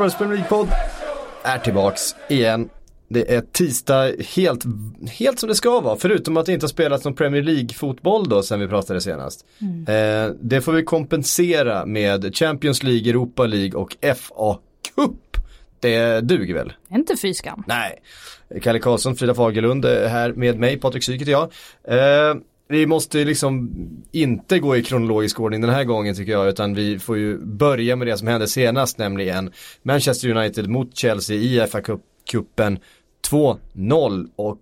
Sportbladets Premier League-podd är tillbaks igen. Det är tisdag helt, helt som det ska vara, förutom att det inte har spelats någon Premier League-fotboll då sen vi pratade senast. Mm. Eh, det får vi kompensera med Champions League, Europa League och FA Cup. Det duger väl? Inte fy skam. Nej. Kalle Karlsson, Frida Fagerlund är här med mig, Patrik Syk heter jag. Eh, vi måste liksom inte gå i kronologisk ordning den här gången tycker jag utan vi får ju börja med det som hände senast nämligen Manchester United mot Chelsea i FA-cupen 2-0 och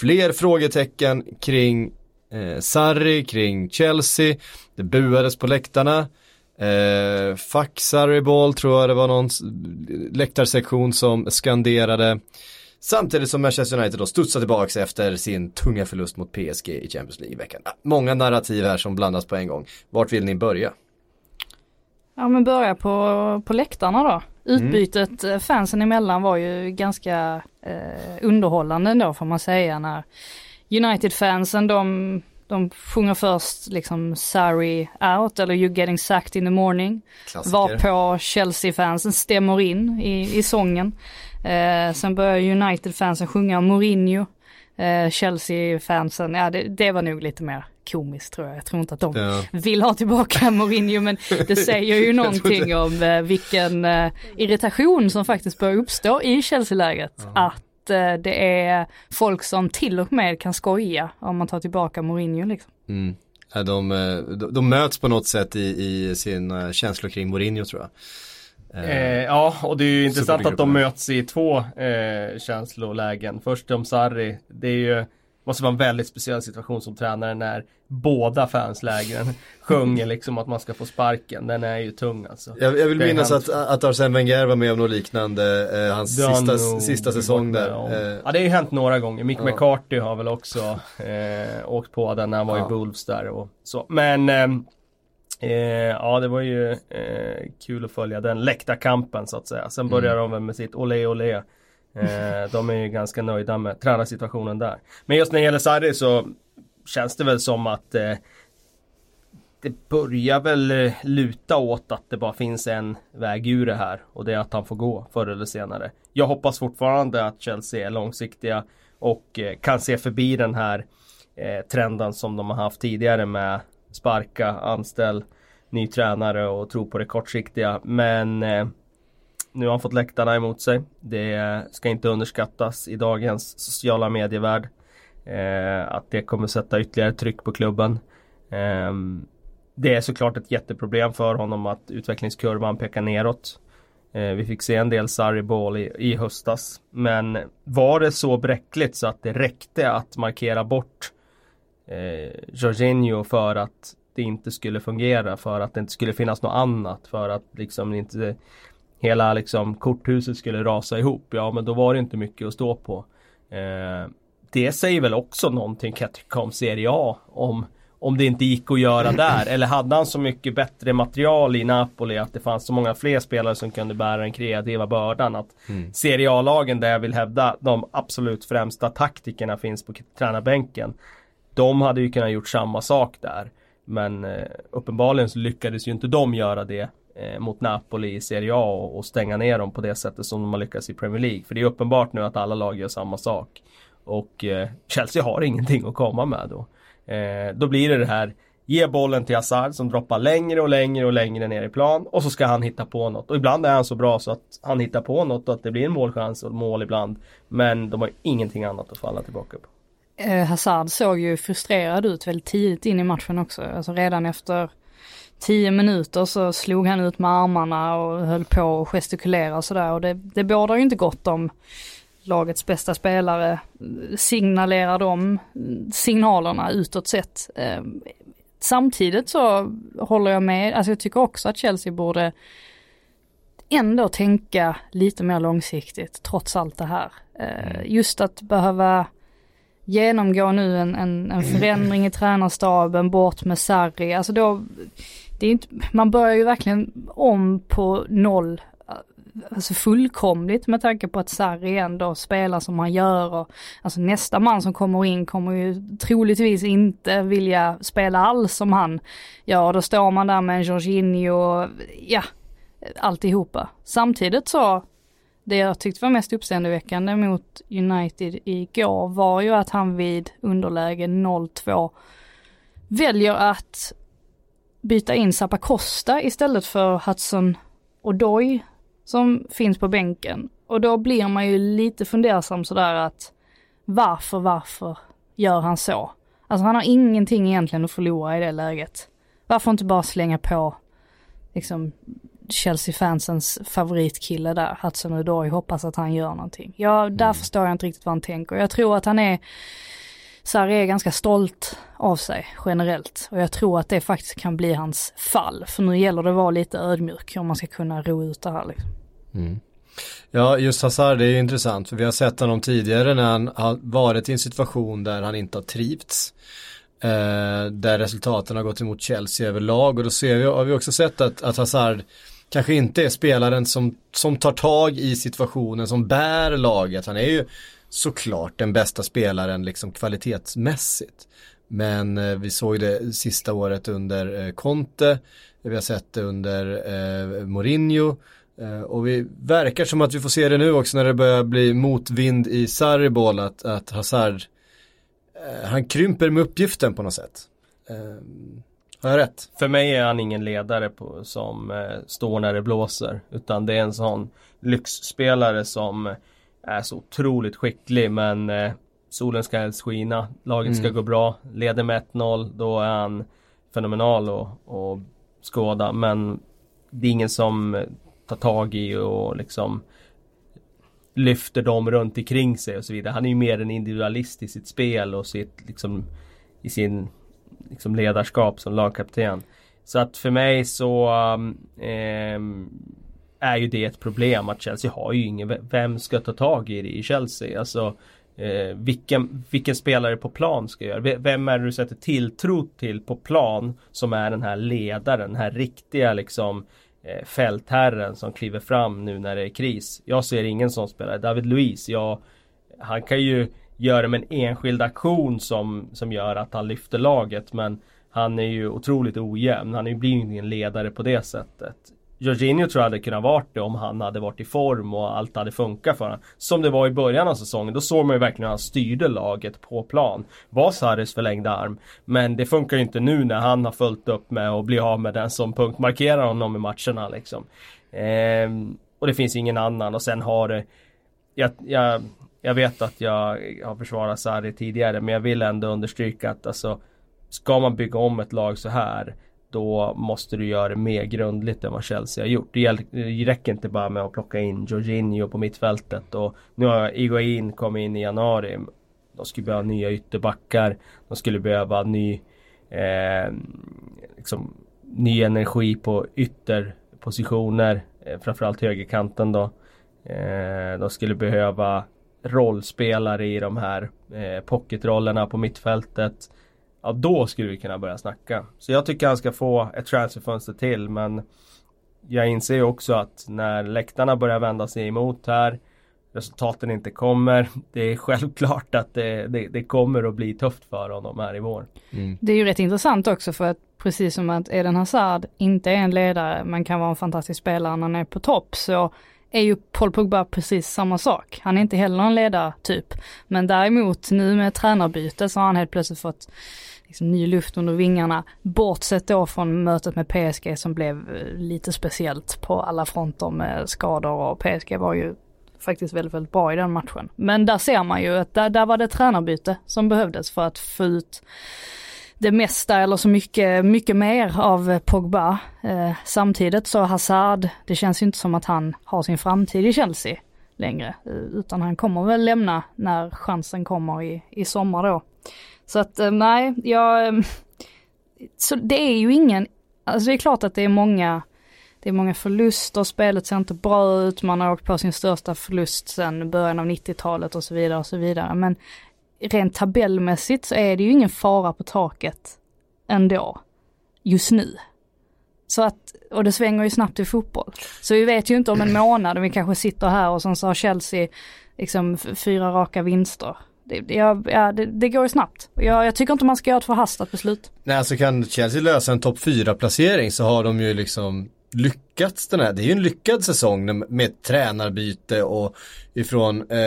fler frågetecken kring eh, Sarri, kring Chelsea, det buades på läktarna. Eh, Fuck Sarri Ball tror jag det var någon läktarsektion som skanderade. Samtidigt som Manchester United då studsar tillbaka efter sin tunga förlust mot PSG i Champions League i veckan. Många narrativ här som blandas på en gång. Vart vill ni börja? Ja men börja på, på läktarna då. Utbytet mm. fansen emellan var ju ganska eh, underhållande ändå får man säga när United-fansen de, de sjunger först liksom sorry out eller you getting sacked in the morning. Klassiker. Var på Chelsea-fansen stämmer in i, i sången. Eh, sen börjar United-fansen sjunga Mourinho. Eh, Chelsea-fansen, ja det, det, var nog lite mer komiskt tror jag. Jag tror inte att de ja. vill ha tillbaka Mourinho men det säger ju någonting om eh, vilken eh, irritation som faktiskt börjar uppstå i Chelsea-läget. Ja. Att eh, det är folk som till och med kan skoja om man tar tillbaka Mourinho liksom. Mm. De, eh, de, de möts på något sätt i, i sina känslor kring Mourinho tror jag. Eh, ja, och det är ju intressant att de möts i två eh, känslolägen. Först om Sarri, det är ju måste vara en väldigt speciell situation som tränare när båda fanslägren sjunger liksom att man ska få sparken. Den är ju tung alltså. Jag, jag vill minnas att, att Arsene Wenger var med om något liknande, eh, hans sista, sista säsong där. Eh. Ja det har ju hänt några gånger. Mick ja. McCarthy har väl också eh, åkt på den när han var ja. i Wolves där och så. Men ehm, Eh, ja det var ju eh, kul att följa den läktarkampen så att säga. Sen börjar mm. de med sitt olé olé. Eh, de är ju ganska nöjda med tränarsituationen där. Men just när det gäller Sarri så känns det väl som att eh, det börjar väl eh, luta åt att det bara finns en väg ur det här och det är att han får gå förr eller senare. Jag hoppas fortfarande att Chelsea är långsiktiga och eh, kan se förbi den här trenden som de har haft tidigare med sparka, anställ ny tränare och tro på det kortsiktiga. Men eh, nu har han fått läktarna emot sig. Det ska inte underskattas i dagens sociala medievärld. Eh, att det kommer sätta ytterligare tryck på klubben. Eh, det är såklart ett jätteproblem för honom att utvecklingskurvan pekar neråt. Eh, vi fick se en del Sarri Ball i, i höstas. Men var det så bräckligt så att det räckte att markera bort eh, Jorginho för att det inte skulle fungera, för att det inte skulle finnas något annat, för att liksom inte hela liksom korthuset skulle rasa ihop. Ja men då var det inte mycket att stå på. Eh, det säger väl också någonting kan jag tycka om Serie A. Om, om det inte gick att göra där. Eller hade han så mycket bättre material i Napoli att det fanns så många fler spelare som kunde bära den kreativa bördan. Att mm. Serie A-lagen där jag vill hävda de absolut främsta taktikerna finns på tränarbänken de hade ju kunnat gjort samma sak där. Men eh, uppenbarligen så lyckades ju inte de göra det eh, mot Napoli i Serie A och, och, stänga ner dem på det sättet som de har lyckats i Premier League. För det är uppenbart nu att alla lag gör samma sak. Och eh, Chelsea har ingenting att komma med då. Eh, då blir det det här Ge bollen till Hazard som droppar längre och längre och längre ner i plan och så ska han hitta på något. Och ibland är han så bra så att han hittar på något och att det blir en målchans och mål ibland. Men de har ingenting annat att falla tillbaka på. Eh, Hazard såg ju frustrerad ut väldigt tidigt in i matchen också. Alltså redan efter tio minuter så slog han ut med armarna och höll på och gestikulera och sådär. Och det, det bådar ju inte gott om lagets bästa spelare signalerar de signalerna utåt sett. Eh, samtidigt så håller jag med, alltså jag tycker också att Chelsea borde ändå tänka lite mer långsiktigt trots allt det här. Eh, just att behöva genomgå nu en, en, en förändring i tränarstaben, bort med Sarri, alltså då, det är inte, man börjar ju verkligen om på noll, alltså fullkomligt med tanke på att Sarri ändå spelar som han gör och alltså nästa man som kommer in kommer ju troligtvis inte vilja spela alls som han gör, då står man där med en Jorginho, ja, alltihopa. Samtidigt så, det jag tyckte var mest uppseendeväckande mot United igår var ju att han vid underläge 0-2 väljer att byta in Zappacosta istället för Hudson Odoi som finns på bänken. Och då blir man ju lite fundersam sådär att varför, varför gör han så? Alltså han har ingenting egentligen att förlora i det läget. Varför inte bara slänga på liksom Chelsea-fansens favoritkille där, Hudson Odoi, hoppas att han gör någonting. Ja, där mm. förstår jag inte riktigt vad han tänker. Jag tror att han är, Sarri är ganska stolt av sig generellt och jag tror att det faktiskt kan bli hans fall. För nu gäller det att vara lite ödmjuk om man ska kunna ro ut det här liksom. Mm. Ja, just Hazard det är intressant för vi har sett honom tidigare när han har varit i en situation där han inte har trivts. Eh, där resultaten har gått emot Chelsea överlag och då ser vi, har vi också sett att, att Hazard kanske inte är spelaren som, som tar tag i situationen, som bär laget. Han är ju såklart den bästa spelaren liksom kvalitetsmässigt. Men eh, vi såg det sista året under eh, Conte, vi har sett det under eh, Mourinho Eh, och vi verkar som att vi får se det nu också när det börjar bli motvind i Sarribol att, att Hazard eh, han krymper med uppgiften på något sätt. Ehm, Eh, har jag rätt? För mig är han ingen ledare på, som eh, står när det blåser. Utan det är en sån lyxspelare som är så otroligt skicklig men eh, solen ska helst skina. Laget ska mm. gå bra. Leder med 1-0 då är han fenomenal att skåda. Men det är ingen som tar tag i och liksom lyfter dem runt omkring sig och så vidare. Han är ju mer en individualist i sitt spel och sitt liksom i sin liksom ledarskap som lagkapten. Så att för mig så eh, är ju det ett problem att Chelsea har ju ingen, vem ska ta tag i det i Chelsea? Alltså eh, vilken, vilken spelare på plan ska göra? Vem är det du sätter tilltro till på plan som är den här ledaren, den här riktiga liksom eh, fältherren som kliver fram nu när det är kris. Jag ser ingen sån spelare. David Luiz, ja, han kan ju gör det med en enskild aktion som, som gör att han lyfter laget men han är ju otroligt ojämn. Han blir ju ingen ledare på det sättet. Jorginho tror jag hade kunnat varit det om han hade varit i form och allt hade funkat för honom. Som det var i början av säsongen. Då såg man ju verkligen hur han styrde laget på plan. Var Sarris förlängda arm. Men det funkar ju inte nu när han har följt upp med att bli av med den som punktmarkerar honom i matcherna liksom. Ehm, och det finns ingen annan och sen har det jag, jag, jag vet att jag har försvarat Sarri tidigare men jag vill ändå understryka att alltså Ska man bygga om ett lag så här då måste du göra det mer grundligt än vad Chelsea har gjort. Det räcker inte bara med att plocka in Jorginho på mittfältet och nu har Iguain kommit in i januari. De skulle behöva nya ytterbackar. De skulle behöva ny eh, liksom, ny energi på ytterpositioner. Eh, framförallt högerkanten då. Eh, de skulle behöva rollspelare i de här eh, pocketrollerna på mittfältet. Ja då skulle vi kunna börja snacka. Så jag tycker han ska få ett transferfönster till men jag inser ju också att när läktarna börjar vända sig emot här resultaten inte kommer. Det är självklart att det, det, det kommer att bli tufft för honom här i vår. Mm. Det är ju rätt intressant också för att precis som att Eden Hazard inte är en ledare men kan vara en fantastisk spelare när han är på topp så är ju Paul Pogba precis samma sak. Han är inte heller en ledartyp. Men däremot nu med tränarbyte så har han helt plötsligt fått liksom ny luft under vingarna. Bortsett då från mötet med PSG som blev eh, lite speciellt på alla fronter med skador och PSG var ju faktiskt väldigt, väldigt bra i den matchen. Men där ser man ju att där, där var det tränarbyte som behövdes för att få ut det mesta eller så mycket, mycket mer av Pogba. Eh, samtidigt så Hazard, det känns ju inte som att han har sin framtid i Chelsea längre. Eh, utan han kommer väl lämna när chansen kommer i, i sommar då. Så att eh, nej, jag... Eh, så det är ju ingen, alltså det är klart att det är många, det är många förluster, spelet ser inte bra ut, man har åkt på sin största förlust sedan början av 90-talet och så vidare och så vidare. Men rent tabellmässigt så är det ju ingen fara på taket ändå, just nu. Så att, och det svänger ju snabbt i fotboll. Så vi vet ju inte om en månad, vi kanske sitter här och sen så har Chelsea liksom fyra raka vinster det, jag, ja, det, det, går ju snabbt. Jag, jag, tycker inte man ska göra ett förhastat beslut. Nej, alltså kan Chelsea lösa en topp 4 placering så har de ju liksom lyckats den här, det är ju en lyckad säsong med tränarbyte och ifrån, eh,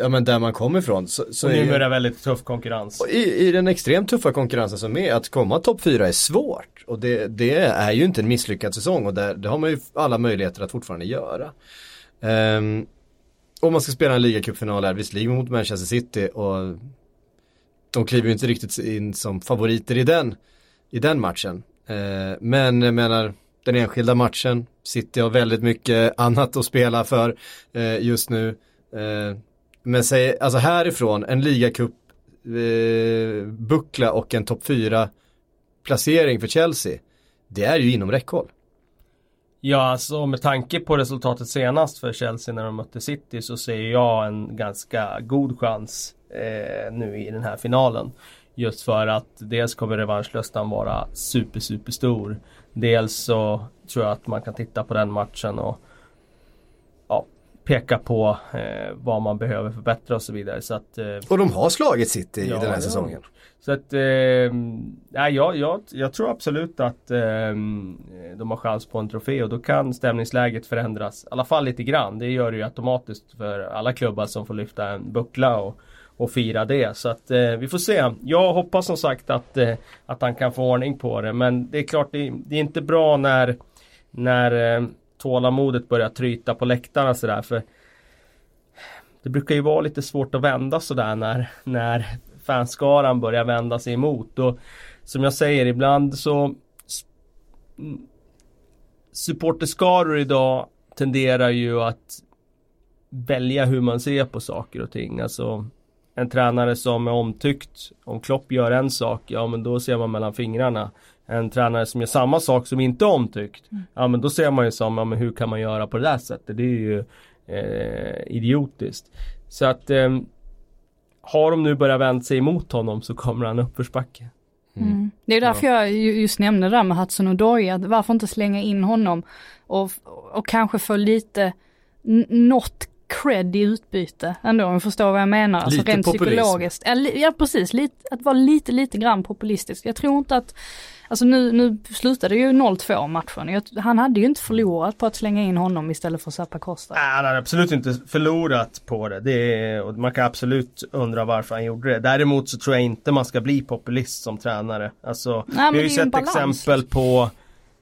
ja men där man kommer ifrån. Så, så och nu är det väldigt tuff konkurrens. I, I den extremt tuffa konkurrensen som är, att komma topp fyra är svårt. Och det, det, är ju inte en misslyckad säsong och där, det har man ju alla möjligheter att fortfarande göra. Um, om man ska spela en ligacupfinal här, visserligen mot Manchester City och de kliver ju inte riktigt in som favoriter i den, i den matchen. Uh, men jag menar, den enskilda matchen, City har väldigt mycket annat att spela för eh, just nu. Eh, men säg, alltså härifrån, en ligacup eh, buckla och en topp 4 placering för Chelsea. Det är ju inom räckhåll. Ja, alltså med tanke på resultatet senast för Chelsea när de mötte City så ser jag en ganska god chans eh, nu i den här finalen. Just för att dels kommer revanschlustan vara super, super stor. Dels så tror jag att man kan titta på den matchen och ja, peka på eh, vad man behöver förbättra och så vidare. Så att, eh, och de har slagit City ja, i den här säsongen. Så att, eh, jag, jag, jag tror absolut att eh, de har chans på en trofé och då kan stämningsläget förändras. I alla fall lite grann. Det gör det ju automatiskt för alla klubbar som får lyfta en buckla och, och fira det. Så att eh, vi får se. Jag hoppas som sagt att, eh, att han kan få ordning på det. Men det är klart, det, det är inte bra när, när eh, tålamodet börjar tryta på läktarna sådär. För det brukar ju vara lite svårt att vända sådär när, när fanskaran börjar vända sig emot. Och som jag säger, ibland så mm, supporterskaror idag tenderar ju att välja hur man ser på saker och ting. Alltså en tränare som är omtyckt, om Klopp gör en sak, ja men då ser man mellan fingrarna. En tränare som gör samma sak som inte är omtyckt, mm. ja men då ser man ju som, ja men hur kan man göra på det där sättet? Det är ju eh, idiotiskt. Så att eh, har de nu börjat vända sig emot honom så kommer han uppförsbacke. Mm. Mm. Det är därför ja. jag just nämnde det där med Hudson Odoi, att varför inte slänga in honom och, och kanske få lite något cred i utbyte ändå om du förstår vad jag menar. Alltså lite alltså rent populism. psykologiskt. Ja, precis, lite, att vara lite, lite grann populistisk. Jag tror inte att Alltså nu, nu slutade ju 0-2 matchen. Han hade ju inte förlorat på att slänga in honom istället för Zappa Costa. Nej, han hade absolut inte förlorat på det. det är, och man kan absolut undra varför han gjorde det. Däremot så tror jag inte man ska bli populist som tränare. Alltså, Nej, vi har ju sett exempel på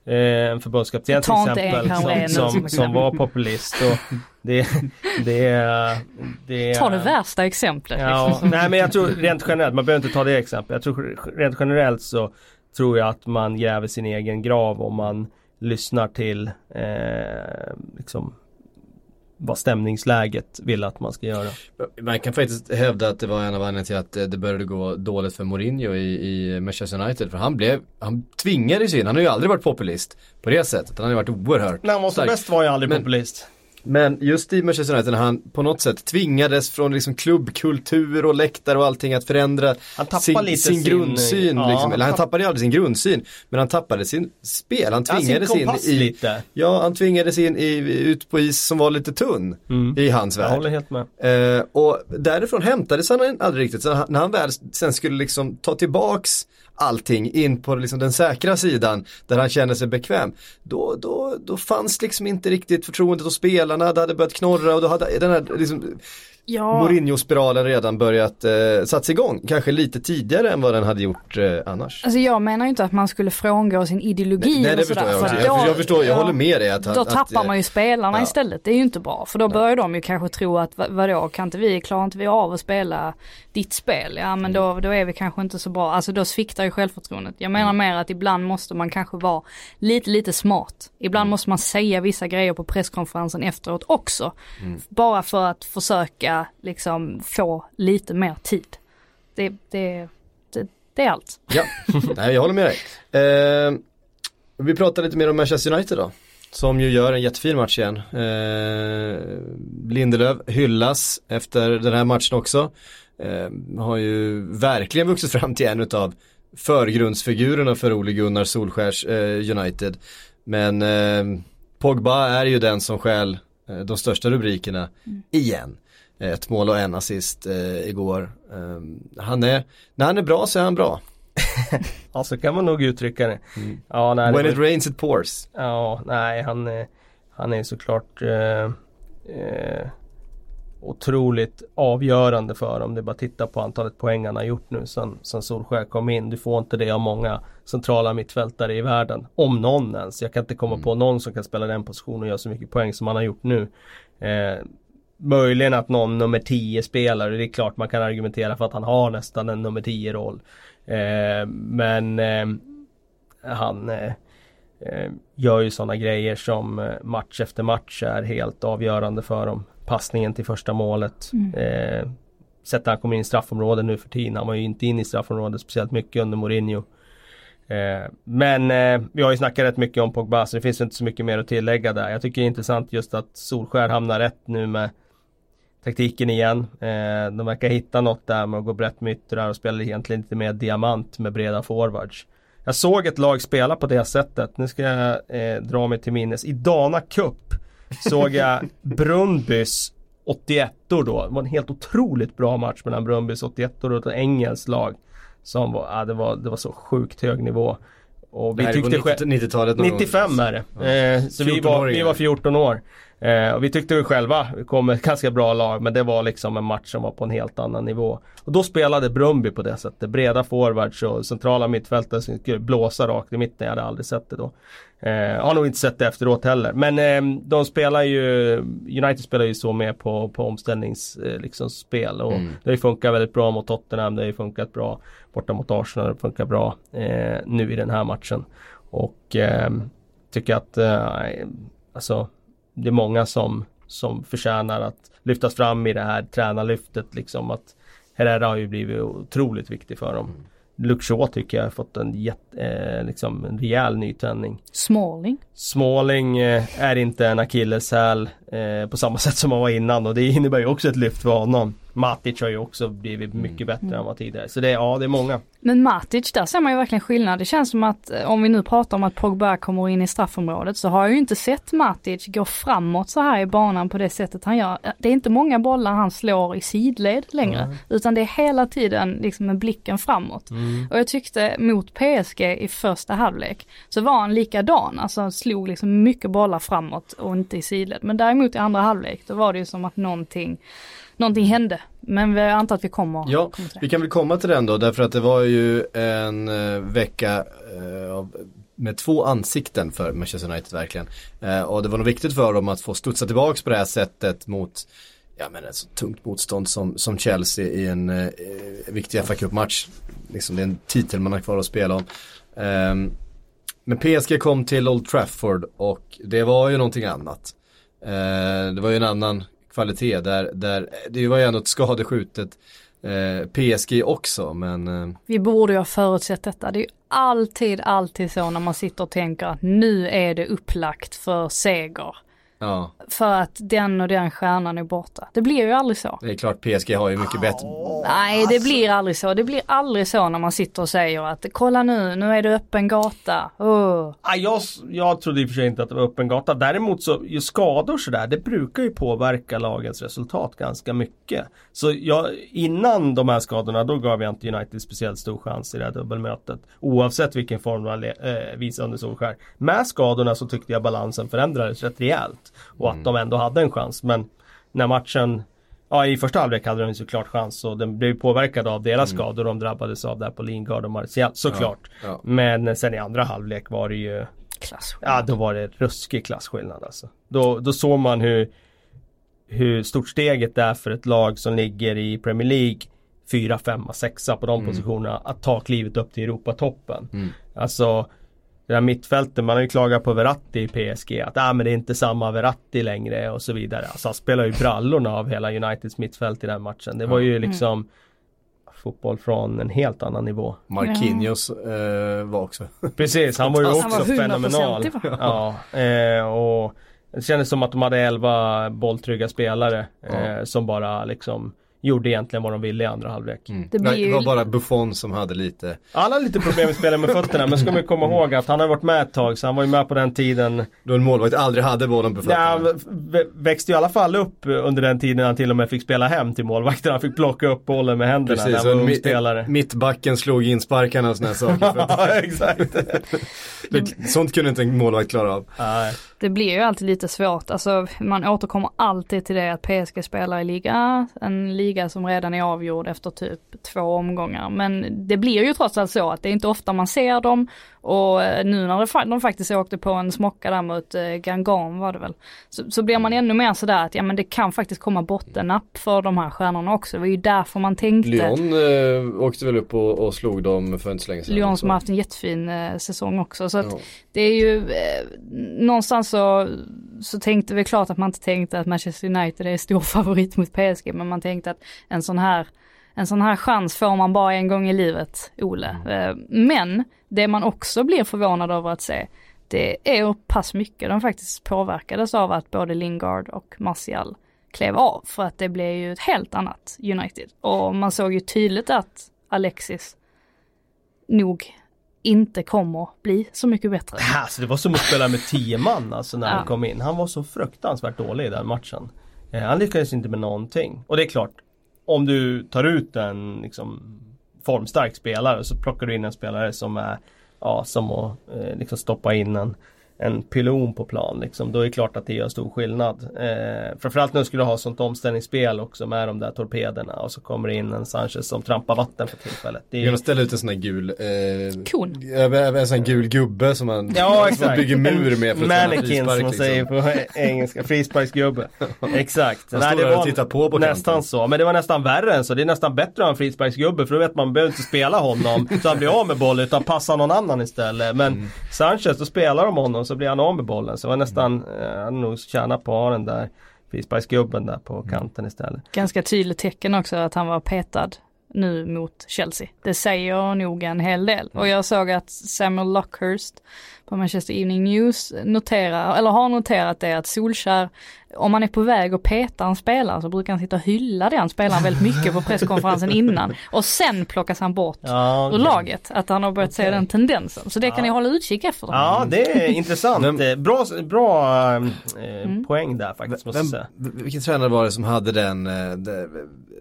en förbundskapten till exempel som, som, som, som var populist. Och det, det, det, ta det värsta exemplet. Ja, liksom. nej men jag tror rent generellt, man behöver inte ta det exemplet. Jag tror rent generellt så tror jag att man gräver sin egen grav om man lyssnar till eh, liksom vad stämningsläget vill att man ska göra. Man kan faktiskt hävda att det var en av anledningarna till att det började gå dåligt för Mourinho i, i Manchester United. För han blev, han tvingades in, han har ju aldrig varit populist på det sättet. Han har ju varit oerhört När han var som bäst var han ju aldrig Men, populist. Men just i Manchester United när han på något sätt tvingades från liksom klubbkultur och läktare och allting att förändra sin, sin, grundsyn. Ja, liksom. Eller han tappade aldrig sin grundsyn. Men han tappade sin spel. Han tvingades ja, in i, lite. Ja, han tvingades in i, ut på is som var lite tunn mm. i hans värld. Jag håller helt med. Eh, och därifrån hämtades han aldrig riktigt. Så när han väl sen skulle liksom ta tillbaks allting in på liksom den säkra sidan där han känner sig bekväm. Då, då, då fanns liksom inte riktigt förtroendet hos spelarna, det hade börjat knorra och då hade den här liksom, ja. Mourinho-spiralen redan börjat eh, satts igång. Kanske lite tidigare än vad den hade gjort eh, annars. Alltså jag menar ju inte att man skulle frångå sin ideologi Nej, nej det förstår jag också. För jag, jag, förstår, jag ja, håller med dig. Att, då att, tappar att, man ju spelarna ja. istället. Det är ju inte bra. För då börjar de ju kanske tro att vadå, kan inte vi, klarar inte vi av att spela ditt spel? Ja men då, då är vi kanske inte så bra. Alltså då sviktar ju självförtroendet. Jag menar mm. mer att ibland måste man kanske vara lite, lite smart. Ibland mm. måste man säga vissa grejer på presskonferensen efteråt också. Mm. Bara för att försöka liksom få lite mer tid. Det, det, det, det är allt. Ja, Nej, jag håller med dig. Eh, vi pratar lite mer om Manchester United då. Som ju gör en jättefin match igen. Eh, Lindelöf hyllas efter den här matchen också. Eh, har ju verkligen vuxit fram till en utav förgrundsfigurerna för Ole Gunnar Solskärs eh, United. Men eh, Pogba är ju den som skäl eh, de största rubrikerna mm. igen. Ett mål och en assist eh, igår. Um, han är, när han är bra så är han bra. ja så kan man nog uttrycka det. Mm. Ja, nej, When det it rains it pours. Ja, nej han, eh, han är såklart eh, eh, otroligt avgörande för. Det är bara att titta på antalet poäng han har gjort nu sen, sen Solskär kom in. Du får inte det av många centrala mittfältare i världen. Om någon ens. Jag kan inte komma Mm. på någon som kan spela den positionen och göra så mycket poäng som han har gjort nu. Eh, möjligen att någon nummer 10 spelare, det är klart man kan argumentera för att han har nästan en nummer 10 roll. Eh, men eh, han eh, eh, gör ju sådana grejer som eh, match efter match är helt avgörande för dem. Passningen till första målet. Mm. Eh, sättet han kommer in i straffområdet nu för tiden. Han var ju inte in i straffområdet speciellt mycket under Mourinho. Men vi har ju snackat rätt mycket om Pogba så det finns inte så mycket mer att tillägga där. Jag tycker det är intressant just att Solskär hamnar rätt nu med taktiken igen. Eh, de verkar hitta något där med att gå brett med yttrar och spela egentligen lite mer diamant med breda forwards. Jag såg ett lag spela på det sättet. Nu ska jag eh, dra mig till minnes. I Dana Cup såg jag Brunnbys 81 då. Det var en helt otroligt bra match mellan Brunnbys 81 och ett engelskt lag. Som var, ja, det var, det var så sjukt hög nivå. Och Det här är på 90 90-talet någon gång. 95 är det. Eh, så vi var, vi var 14 år. Eh, och vi tyckte väl själva, vi kom med ett ganska bra lag men det var liksom en match som var på en helt annan nivå. Och då spelade Brumby på det sättet. Breda forwards och centrala mittfältare som skulle blåsa rakt i mitten. Jag hade aldrig sett det då. Eh, har nog inte sett det efteråt heller. Men eh, de spelar ju, United spelar ju så med på, på omställningsspel eh, liksom, spel. och Mm. det har ju funkat väldigt bra mot Tottenham, det har ju funkat bra borta mot Arsenal, det funkar bra eh, nu i den här matchen. Och eh, tycker att eh, alltså det är många som, som förtjänar att lyftas fram i det här tränarlyftet liksom att Herrera har ju blivit otroligt viktig för dem. Luke Shaw tycker jag har fått en, jätte, eh, liksom en rejäl nytändning. Smalling. Småling eh, är inte en akilleshäl eh, på samma sätt som han var innan och det innebär ju också ett lyft för honom. Matic har ju också blivit mycket bättre än vad tidigare. Så det är, ja det är många. Men Matic, där ser man ju verkligen skillnad. Det känns som att eh, om vi nu pratar om att Pogba kommer in i straffområdet så har jag ju inte sett Matic gå framåt så här i banan på det sättet han gör. Det är inte många bollar han slår i sidled längre. Utan det är hela tiden liksom med blicken framåt. Och jag tyckte mot PSG i första halvlek så var han likadan. Alltså slog liksom mycket bollar framåt och inte i sidled. Men däremot i andra halvlek då var det ju som att någonting Någonting hände, men vi antar att vi kommer, Ja, kommer vi kan väl komma till den då därför att det var ju en eh, vecka eh, med två ansikten för Manchester United verkligen. Eh, och det var nog viktigt för dem att få studsa tillbaks på det här sättet mot ja, men ett så tungt motstånd som, som Chelsea i en eh, viktig fa Cup-match. Liksom, det är en titel man har kvar att spela om. Ehm, men PSG kom till Old Trafford och det var ju någonting annat. Eh, det var ju en annan kvalitet där, där det var ju ändå ett skadeskjutet eh, PSG också men eh, Vi borde ju ha förutsett detta. Det är ju alltid, alltid så när man sitter och tänker att nu är det upplagt för seger ja För att den och den stjärnan är borta. Det blir ju aldrig så. det är klart PSG har ju mycket bättre. Nej, det blir aldrig så. Det blir aldrig så när man sitter och säger att kolla nu, nu är det öppen gata. Oh. Ah, jag, jag trodde i och för sig inte att det var öppen gata. Däremot så, ju skador sådär, det brukar ju påverka lagens resultat ganska mycket. Så jag, innan de här skadorna, då gav jag inte United speciellt stor chans i det här dubbelmötet. Oavsett vilken form de eh, visade under Solskär. Med skadorna så tyckte jag balansen förändrades rätt rejält. Och att de ändå hade en chans. Men när matchen Ja i första halvlek hade de ju såklart chans och den blev påverkad av deras skador de drabbades av där på Lingard och Martial såklart. Ja. Men sen i andra halvlek var det ju. Ja då var det ruskig klasskillnad alltså. Då, då såg man hur Hur stort steget är för ett lag som ligger i Premier League 4, 5, 6 på de positionerna att ta klivet upp till Europatoppen. Mm. Alltså det där mittfältet, man har ju klagat på Verratti i PSG att ah, men det är inte samma Verratti längre och så vidare. Alltså han spelar ju brallorna av hela Uniteds mittfält i den matchen. Det var ju liksom fotboll från en helt annan nivå. Marquinhos eh, var också. Precis, han var ju Han också var 100% fenomenal. Ja, eh, och det kändes som att de hade 11 bolltrygga spelare eh, som bara liksom gjorde egentligen vad de ville i andra halvlek. Mm. Det, det var bara Buffon som hade lite Han hade lite problem med spela med fötterna men ska man komma ihåg att han har varit med ett tag så han var ju med på den tiden Då en målvakt aldrig hade bollen på fötterna. Ja, växte ju i alla fall upp under den tiden han till och med fick spela hem till målvakten. Han fick plocka upp bollen med händerna Precis, när han var spelare. Mittbacken slog in sparkarna och sådana saker. ja, exakt. Sånt kunde inte en målvakt klara av. Nej. Det blir ju alltid lite svårt, alltså man återkommer alltid till det att PSG spelar i liga, en liga som redan är avgjord efter typ två omgångar. Men det blir ju trots allt så att det är inte ofta man ser dem och eh, nu när de faktiskt åkte på en smocka där mot eh, Gangan var det väl, så, så blir man ännu mer sådär att ja men det kan faktiskt komma bottennapp för de här stjärnorna också. Det var ju därför man tänkte. Lyon eh, åkte väl upp och, och slog dem för inte så länge sedan. Lyon som har haft en jättefin eh, säsong också. Så att ja. det är ju eh, någonstans så, så tänkte vi klart att man inte tänkte att Manchester United är stor favorit mot PSG men man tänkte att en sån här en sån här chans får man bara en gång i livet, Ole. Mm. Eh, men det man också blir förvånad över att se, det är hur pass mycket de faktiskt påverkades av att både Lingard och Martial klev av. För att det blev ju ett helt annat United. Och man såg ju tydligt att Alexis nog inte kommer bli så mycket bättre. Alltså det var som att spela med tio man alltså när ja. han kom in. Han var så fruktansvärt dålig i den matchen. Eh, han lyckades inte med någonting. Och det är klart, om du tar ut en liksom, formstark spelare så plockar du in en spelare som är ja, som att eh, liksom stoppa in en en pylon på plan liksom. Då är det klart att det gör stor skillnad. Eh, framförallt när du skulle ha sånt omställningsspel också med de där torpederna och så kommer det in en Sanchez som trampar vatten för tillfället. Det är... Att ställa ut en sån här gul eh, Kon. En sån här gul gubbe som man, ja, som man bygger mur med. För Mannequin som man liksom. säger på engelska. Frisparksgubbe. exakt. Nej, det var och tittar på på nästan kanten. så. Men det var nästan värre än så. Det är nästan bättre att ha en frisparksgubbe för då vet man, man behöver inte spela honom så han blir av med bollen utan passa någon annan istället. Men mm. Sanchez, då spelar de honom så blir han av med bollen. Så det var nästan, mm. eh, hade nog tjänat på att ha den där frisparksgubben där på mm. kanten istället. Ganska tydligt tecken också att han var petad nu mot Chelsea. Det säger nog en hel del. Och jag såg att Samuel Lockhurst på Manchester Evening News noterar, eller har noterat det att Solskär, om man är på väg att peta en spelare så brukar han sitta och hylla den spelaren väldigt mycket på presskonferensen innan. Och sen plockas han bort ja, okay. ur laget. Att han har börjat okay. se den tendensen. Så det kan ni hålla utkik efter. Ja det är intressant. Eh, bra bra eh, mm. poäng där faktiskt måste jag säga. Vilken tränare var det som hade den, eh,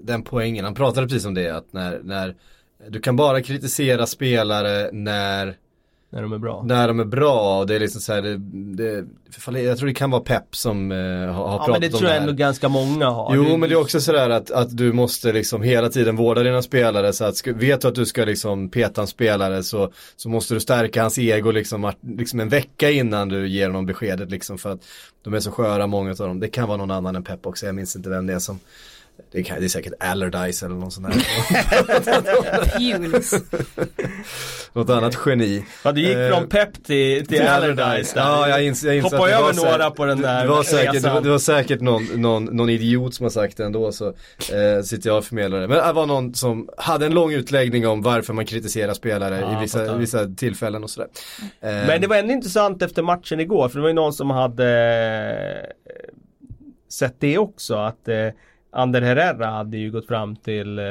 den poängen? Han pratade precis om det att när, när du kan bara kritisera spelare när när de är bra. När de är bra och det är liksom så här, det, det, jag tror det kan vara Pep som uh, har, har ja, pratat om det men det tror jag ändå ganska många har. Jo det, men det är också sådär att, att du måste liksom hela tiden vårda dina spelare så att vet du att du ska liksom peta en spelare så, så måste du stärka hans ego liksom, liksom en vecka innan du ger honom beskedet liksom för att de är så sköra många av dem. Det kan vara någon annan än Pep också, jag minns inte vem det är som det, kan, det är säkert Allardyce eller någon sån här. något annat geni. Ja du gick från eh, Pep till, till Allardyce där. Ja jag inser, jag inser Hoppa över några på den där det var säkert, det var, det var säkert någon, någon, någon idiot som har sagt det ändå så eh, sitter jag och förmedlar det. Men det var någon som hade en lång utläggning om varför man kritiserar spelare ja, i vissa, vissa tillfällen och sådär. Eh, Men det var ändå intressant efter matchen igår för det var ju någon som hade eh, sett det också att eh, Ander Herrera hade ju gått fram till eh,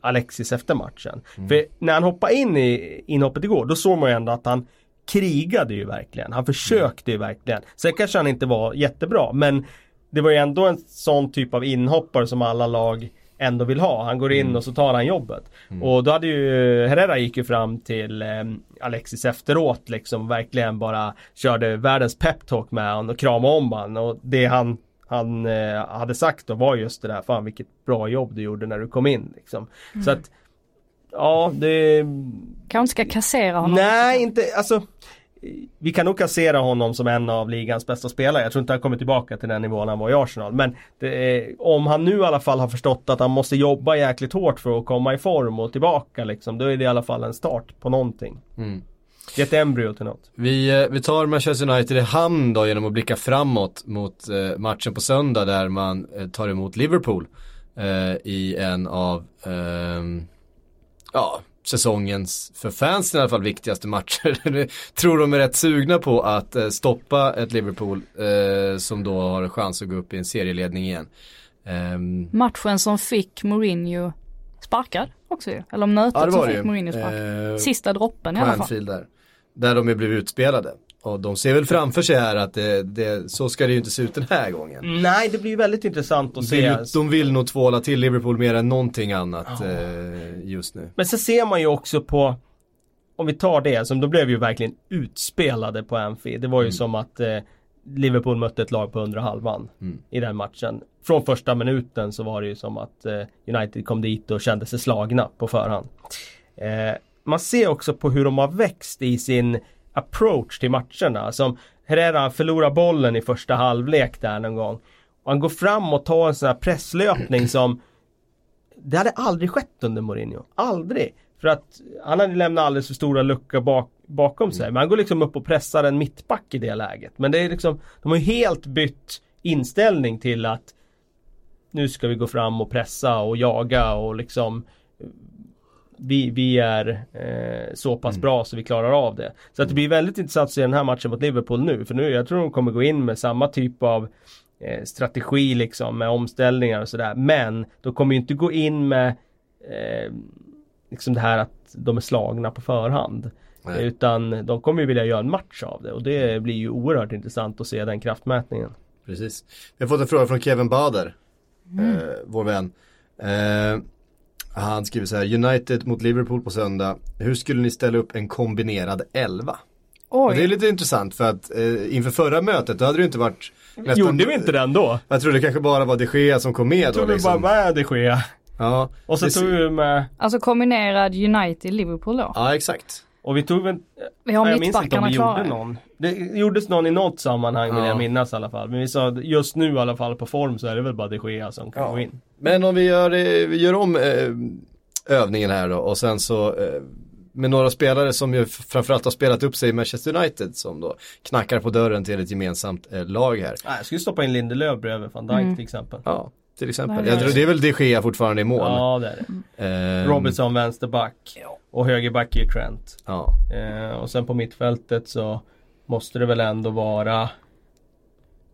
Alexis efter matchen. Mm. För när han hoppade in i inhoppet igår, då såg man ju ändå att han krigade ju verkligen. Han försökte ju verkligen. Sen kanske han inte var jättebra, men det var ju ändå en sån typ av inhoppare som alla lag ändå vill ha. Han går in mm. och så tar han jobbet. Mm. Och då hade ju Herrera gick ju fram till eh, Alexis efteråt liksom verkligen bara körde världens peptalk med honom och kramade om honom. Och det han han eh, hade sagt då var just det där, fan vilket bra jobb du gjorde när du kom in liksom. Mm. Så att, ja det... Kanske ska kassera honom? Nej, inte, alltså vi kan nog kassera honom som en av ligans bästa spelare. Jag tror inte han kommer tillbaka till den nivån han var i Arsenal. Men är, om han nu i alla fall har förstått att han måste jobba jäkligt hårt för att komma i form och tillbaka liksom. Då är det i alla fall en start på någonting. Mm. Ett embryo till något. Vi, eh, vi tar Manchester United i hamn då genom att blicka framåt mot eh, matchen på söndag där man eh, tar emot Liverpool eh, i en av ehm, ja, säsongens, för fansen i alla fall, viktigaste matcher. tror de är rätt sugna på att eh, stoppa ett Liverpool eh, som då har chans att gå upp i en serieledning igen. Um, Matchen som fick Mourinho sparkad också ju. Eller mötet ja, som fick Mourinho sparkad. Eh, Sista droppen i alla fall. Där. Där de ju blev utspelade. Och de ser väl framför sig här att det, det, så ska det ju inte se ut den här gången. Nej, det blir ju väldigt intressant att se. de vill nog tvåla till Liverpool mer än någonting annat eh, just nu. Men så ser man ju också på Om vi tar det, som de blev ju verkligen utspelade på Anfield. Det var ju som att eh, Liverpool mötte ett lag på undre halvan Mm. i den matchen. Från första minuten så var det ju som att eh, United kom dit och kände sig slagna på förhand. Eh, man ser också på hur de har växt i sin approach till matcherna. Som Herrera förlorar bollen i första halvlek där någon gång. Och han går fram och tar en sån här presslöpning som Det hade aldrig skett under Mourinho. Aldrig! För att han hade lämnat alldeles för stora luckor bak, bakom sig. Men han går liksom upp och pressar en mittback i det läget. Men det är liksom De har ju helt bytt inställning till att Nu ska vi gå fram och pressa och jaga och liksom vi, vi är eh, så pass bra så vi klarar av det. Så att det blir väldigt intressant att se den här matchen mot Liverpool nu. För nu, jag tror de kommer gå in med samma typ av eh, strategi liksom med omställningar och sådär. Men de kommer ju inte gå in med eh, liksom det här att de är slagna på förhand. Nej. Utan de kommer ju vilja göra en match av det och det blir ju oerhört intressant att se den kraftmätningen. Precis. Vi har fått en fråga från Kevin Bader, eh, vår vän. Eh, han skriver så här, United mot Liverpool på söndag. Hur skulle ni ställa upp en kombinerad elva? Och det är lite intressant för att eh, inför förra mötet då hade det inte varit nästan- Gjorde vi inte den då? Jag tror det kanske bara var de Gea som kom med då Tog vi liksom. bara med de Gea. Ja, Och så det- tog vi med alltså kombinerad United-Liverpool då. Ja, exakt. Och vi tog väl Vi har Jag minns inte om vi klara. gjorde någon. Det gjordes någon i något sammanhang vill Ja. jag minnas i alla fall. Men vi sa just nu i alla fall på form så är det väl bara de Gea som kan Ja. gå in. Men om vi gör, eh, vi gör om eh, övningen här då och sen så eh, med några spelare som ju framförallt har spelat upp sig i Manchester United som då knackar på dörren till ett gemensamt eh, lag här. Nej, jag skulle stoppa in Lindelöf bredvid van Dijk Mm. till exempel. Ja, till exempel. Nej, tror nej. det är väl de Gea fortfarande i mål. Ja det är det. Ehm, Robertson vänsterback. Och högerback är ju Trent. Ja, Eh, och sen på mittfältet så måste det väl ändå vara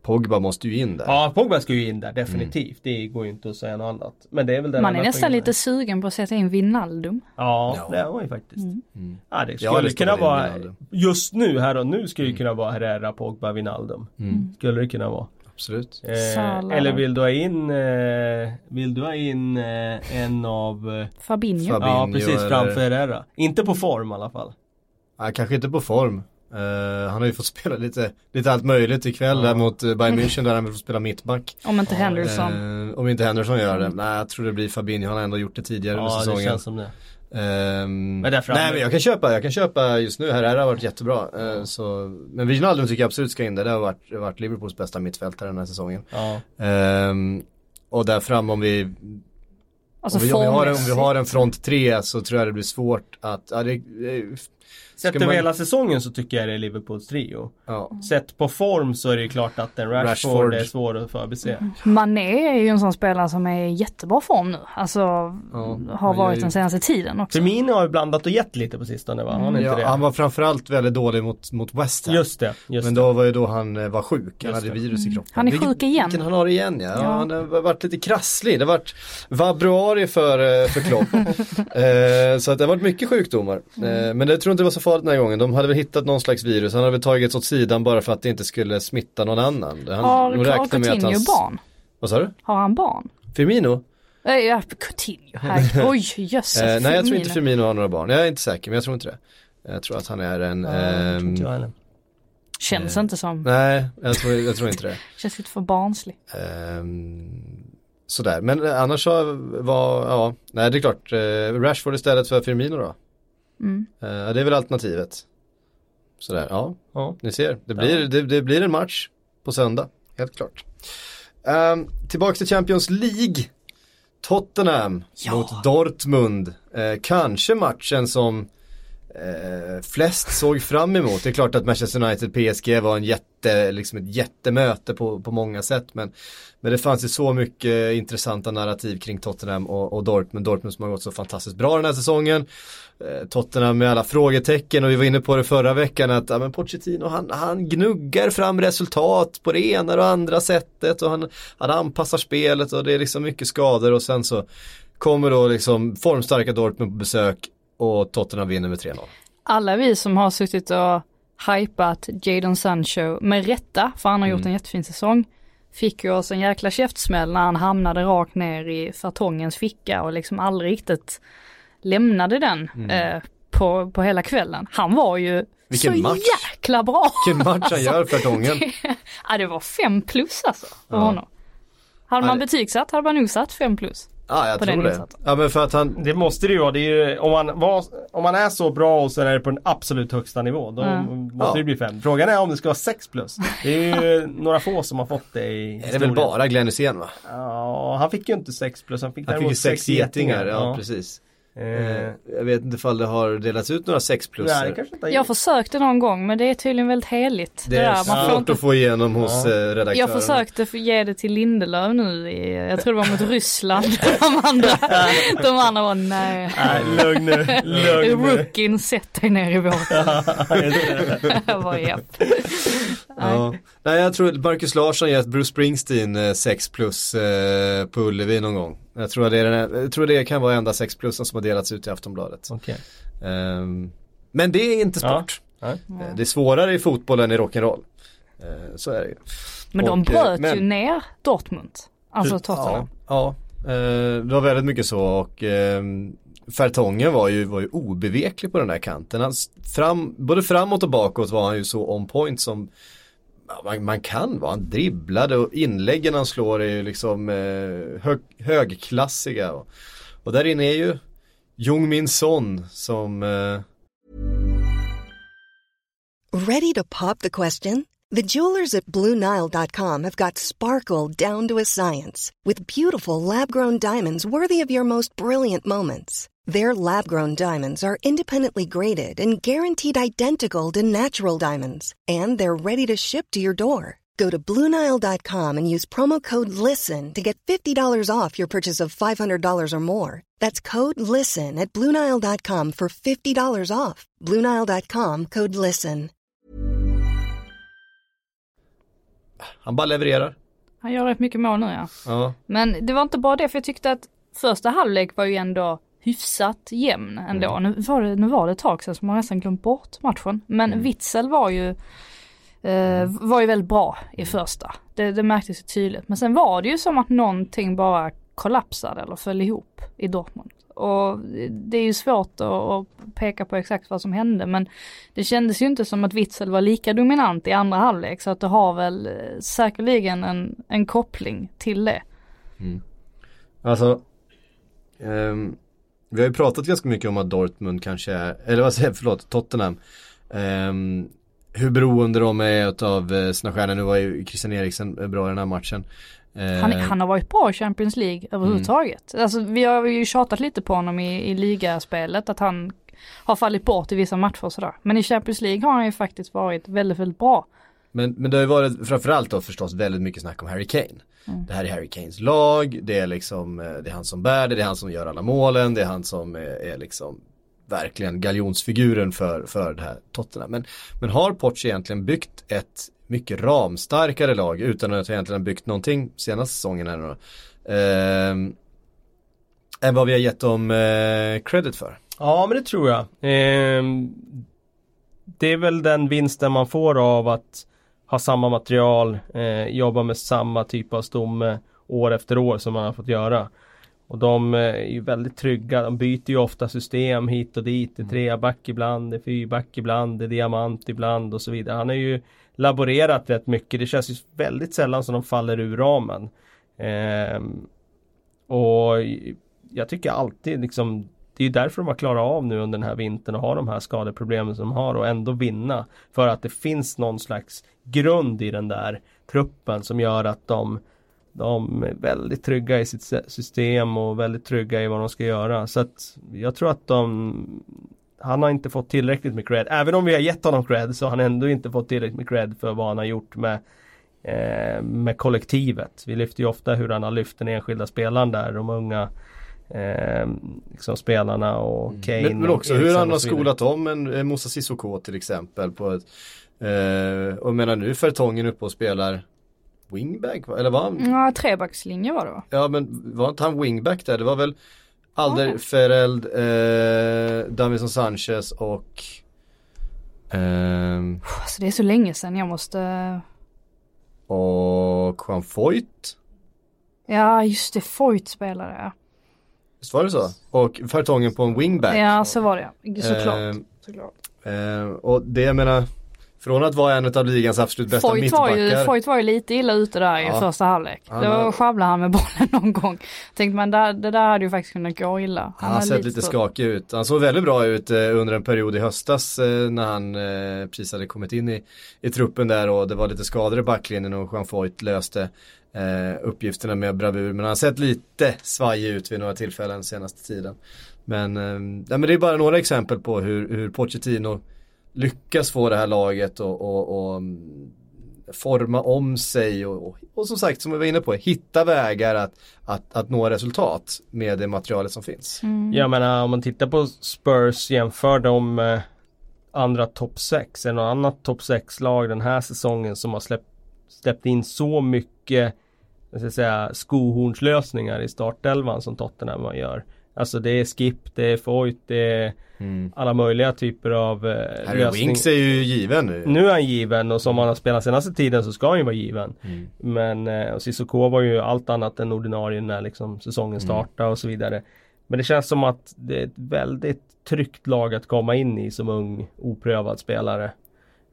Pogba måste ju in där. Ja, Pogba ska ju in där definitivt. Det går ju inte att säga något annat. Men det är väl Man är nästan lite sugen på att sätta in Wijnaldum. Ja, Ja. det är man ju faktiskt. Mm. Ja, det Ja, skulle det kunna vara Wijnaldum. Just nu, här och nu skulle det kunna vara Herrera, Pogba, Wijnaldum. Mm. Skulle det kunna vara. Absolut. Eh, eller vill du ha in eh, Vill du ha in eh, en av eh, Fabinho. Fab- Ja Fabinho precis eller- framför Herrera. Inte på form i alla fall. Ja, kanske inte på form. Eh, han har ju fått spela lite, lite allt möjligt ikväll Ja. där mot uh, Bayern München där han vill få spela mittback. Om inte Henderson. Eh, om inte Henderson gör det. Nej, jag tror det blir Fabinho. Han har ändå gjort det tidigare under Ja det säsongen. känns som det. Ehm, Men nej men jag kan köpa, jag kan köpa just nu. Här har varit jättebra. Eh, så, men Wijnaldum tycker jag absolut ska in där. Det har varit, varit Liverpools bästa mittfältare den här säsongen. Ja. Ehm, och där fram om vi, Alltså om, vi, om, vi har en, om vi har en front tre så tror jag det blir svårt att, ja, det, det, Sett över man- hela säsongen så tycker jag det är Liverpools trio. ja. Sett på form så är det ju klart att en Rashford, Rashford. är svår att förbise. Mané är ju en sån spelare som är i jättebra form nu. Alltså Ja, har varit ju- den senaste tiden också. Firmino har ju blandat och gett lite på sistone va? Han inte Ja, det? han var framförallt väldigt dålig mot, mot West Ham. Just det, just men det. då var ju då han eh, var sjuk, han hade det. virus i kroppen. Han är sjuk igen. Vilken han har igen ja. ja. Ja. Han har varit lite krasslig, det har varit vabruari för, eh, för Klopp. eh, så att det har varit mycket sjukdomar. Eh, men det tror jag inte var så farligt den här gången. De hade väl hittat någon slags virus, han hade väl tagits åt sidan bara för att det inte skulle smitta någon annan. Han, Har Carl med att Coutinho hans- barn? Vad sa du? Har han barn? Firmino? Eh, Ja, Coutinho, här. Oj jösses. Eh, nej jag tror inte Firmino. Har några barn, jag är inte säker men jag tror inte det. Jag tror att han är en, Ja, ehm, heller. Känns Eh, inte som. nej jag tror, jag tror inte det. Känns lite för barnslig. Ehm, sådär, men eh, annars så var, ja, nej det är klart, eh, Rashford istället för Firmino då. Mm. Eh, det är väl alternativet. Sådär, ja, Ja. ni ser, det blir, Ja. det, det blir en match på söndag, helt klart. Um, tillbaks till Champions League. Tottenham Ja. mot Dortmund. Eh, kanske matchen som eh, flest såg fram emot. Det är klart att Manchester United PSG var en jätte, liksom ett jättemöte på, på många sätt men, men det fanns ju så mycket intressanta narrativ kring Tottenham och, och Dortmund. Dortmund som har gått så fantastiskt bra den här säsongen. Eh, Tottenham med alla frågetecken och vi var inne på det förra veckan att ja, men Pochettino han, han gnuggar fram resultat på det ena och andra sättet och han, han anpassar spelet och det är liksom mycket skador och sen så kommer då liksom formstarka Dortmund på besök och Tottenham vinner med 3-0. Alla vi som har suttit och hypat Jadon Sancho med rätta, för han har gjort mm. en jättefin säsong, fick ju oss en jäkla käftsmäll när han hamnade rakt ner i fartongens ficka och liksom aldrig riktigt lämnade den mm. eh, på, på hela kvällen. Han var ju Vilken så match. jäkla bra! Vilken match han gör för fartongen. ja det var fem plus alltså för ja. honom. Hade man betygsatt hade man nog satt fem plus. Ja jag tror det. Ja men för att han Det måste det ju vara. Det är ju, om, man var, om man är så bra och sen är det på den absolut högsta nivå då mm. måste ja. det bli fem. Frågan är om det ska vara sex plus. Det är ju några få som har fått det i historien. Det är väl bara Glenn Hysén va? Ja han fick ju inte sex plus. Han fick, han fick ju sex getingar. Ja, ja precis. Eh, jag vet inte ifall det har delats ut några 6 plusser. Jag försökte någon gång men det är tydligen väldigt heligt. Det, det är svårt får inte... att få igenom hos ja. Eh, redaktören. Jag försökte ge det till Lindelöf nu i, jag tror det var mot Ryssland. de andra, de andra var nej. Nej lugn nu, lugn nu. Rookien sätt dig ner i båten. jag var japp. Ja. Nej jag tror Marcus Larsson gett Bruce Springsteen 6 eh, plus eh, på Ullevi någon gång. Jag tror, det är den, jag tror det kan vara enda 6 plusen som har delats ut i Aftonbladet. Okay. Um, ehm, men det är inte sport. Ja. Eh, det är svårare i fotboll än i rock'n'roll. Uh, så är det ju. Men de bröt men, ju ner Dortmund. Alltså Tottenham. Ja, ja uh, det var väldigt mycket så och uh, Fertongen var ju, var ju obeveklig på den där kanten. Han, fram, både framåt och bakåt var han ju så on point som man, man, kan vara. Han dribblade och inläggen han slår är ju liksom eh, hög, högklassiga. Och, och, där inne är ju Jung Min Son som... Eh... Ready to pop the question? The jewelers at BlueNile.com have got sparkle down to a science with beautiful lab-grown diamonds worthy of your most brilliant moments. Their lab grown diamonds are independently graded and guaranteed identical to natural diamonds, and they're ready to ship to your door. Go to Bluenile.com and use promo code LISTEN to get $50 off your purchase of $500 or more. That's code LISTEN at Bluenile.com for $50 off. Bluenile.com code LISTEN. Han bara levererar. Han gör rätt mycket mål nu ja. ja. Men det var inte bara det, för jag tyckte att första halvlek var ju ändå hyfsat jämn ändå. Mm. Nu, var det, nu var det ett tag sedan så man nästan glömt bort matchen. Men mm. Witzel var ju eh, var ju väldigt bra i första. Det, det märktes ju tydligt. Men sen var det ju som att någonting bara kollapsade eller föll ihop i Dortmund. Och det är ju svårt att, att, peka på exakt vad som hände men det kändes ju inte som att Witzel var lika dominant i andra halvlek så att det har väl eh, säkerligen en, en koppling till det. Mm. Alltså um, vi har ju pratat ganska mycket om att Dortmund kanske är, eller vad säger jag, förlåt, Tottenham. Um, hur beroende de är av uh, sina stjärnor. Nu var ju Christian Eriksen bra i den här matchen. Uh, han, han, har varit bra i Champions League överhuvudtaget. Mm. Alltså vi har ju tjatat lite på honom i, i ligaspelet att han har fallit bort i vissa matcher och sådär. Men i Champions League har han ju faktiskt varit väldigt, väldigt bra. Men, men det har ju varit framförallt då förstås väldigt mycket snack om Harry Kane. Mm. Det här är Harry Kanes lag, det är liksom, eh, det är han som bär det, det är han som gör alla målen, det är han som är, är liksom verkligen galjonsfiguren för, för det här Tottenham. Men, men har Poch egentligen byggt ett mycket ramstarkare lag utan att egentligen ha byggt någonting senaste säsongen här nu då? Eh, än vad vi har gett dem eh, credit för. Ja men det tror jag. Eh, det är väl den vinsten man får av att ha samma material, eh, jobba med samma typ av stomme år efter år som man har fått göra. Och de eh, är ju väldigt trygga, de byter ju ofta system hit och dit. Det är mm. treaback ibland, det är fyrback ibland, det är diamant ibland och så vidare. Han har ju laborerat rätt mycket. Det känns ju väldigt sällan som de faller ur ramen. Eh, och jag tycker alltid liksom det är därför de har klarat av nu under den här vintern och har de här skadeproblemen som de har och ändå vinna. För att det finns någon slags grund i den där truppen som gör att de de är väldigt trygga i sitt system och väldigt trygga i vad de ska göra. Så att jag tror att de han har inte fått tillräckligt med cred. Även om vi har gett honom cred så har han ändå inte fått tillräckligt med cred för vad han har gjort med eh, med kollektivet. Vi lyfter ju ofta hur han har lyft den enskilda spelaren där, de unga eh, liksom spelarna och mm. Kane. Men, men också hur han har skolat om en, en Moussa Sissoko till exempel på ett eh, och menar nu Fertongen uppe och spelar wingback eller var han? Ja, trebackslinje var det va? Ja men var inte han wingback där? Det var väl Alder ja. Fereld, eh, Davison Sanchez och eh, alltså det är så länge sedan jag måste Och Juan Foyt Ja just det, Foyt spelade jag Visst var det så? Och Fertongen på en wingback Ja så var det, såklart, eh, såklart. Eh, Och det jag menar från att vara en av ligans absolut bästa Foyt mittbackar. Var ju, Foyt var ju lite illa ute där ja. i första halvlek. Han Då sjabblade han med bollen någon gång. Tänkte man där, det där hade ju faktiskt kunnat gå illa. Han, han har sett lite, lite skakig ut. Han såg väldigt bra ut eh, under en period i höstas eh, när han eh, precis hade kommit in i, i truppen där och det var lite skador i backlinjen och Jean Foyt löste eh, uppgifterna med bravur. Men han har sett lite svajig ut vid några tillfällen senaste tiden. Men, eh, men det är bara några exempel på hur, hur Pochettino lyckas få det här laget och, och, och mm, forma om sig och, och, och, som sagt som vi var inne på, hitta vägar att, att, att nå resultat med det materialet som finns. Mm. Jag menar om man tittar på Spurs jämför de med andra topp 6, är något annat topp 6 lag den här säsongen som har släppt, släppt in så mycket jag ska säga, skohornslösningar i startelvan som Tottenham gör. Alltså det är Skip, det är Foyt, det är mm. alla möjliga typer av eh, Harry lösning. Winks är ju given nu. Nu är han given och som han har spelat senaste tiden så ska han ju vara given. Mm. Men eh, Cissoko var ju allt annat än ordinarie när liksom säsongen mm. startade mm. och så vidare. Men det känns som att det är ett väldigt tryggt lag att komma in i som ung oprövad spelare.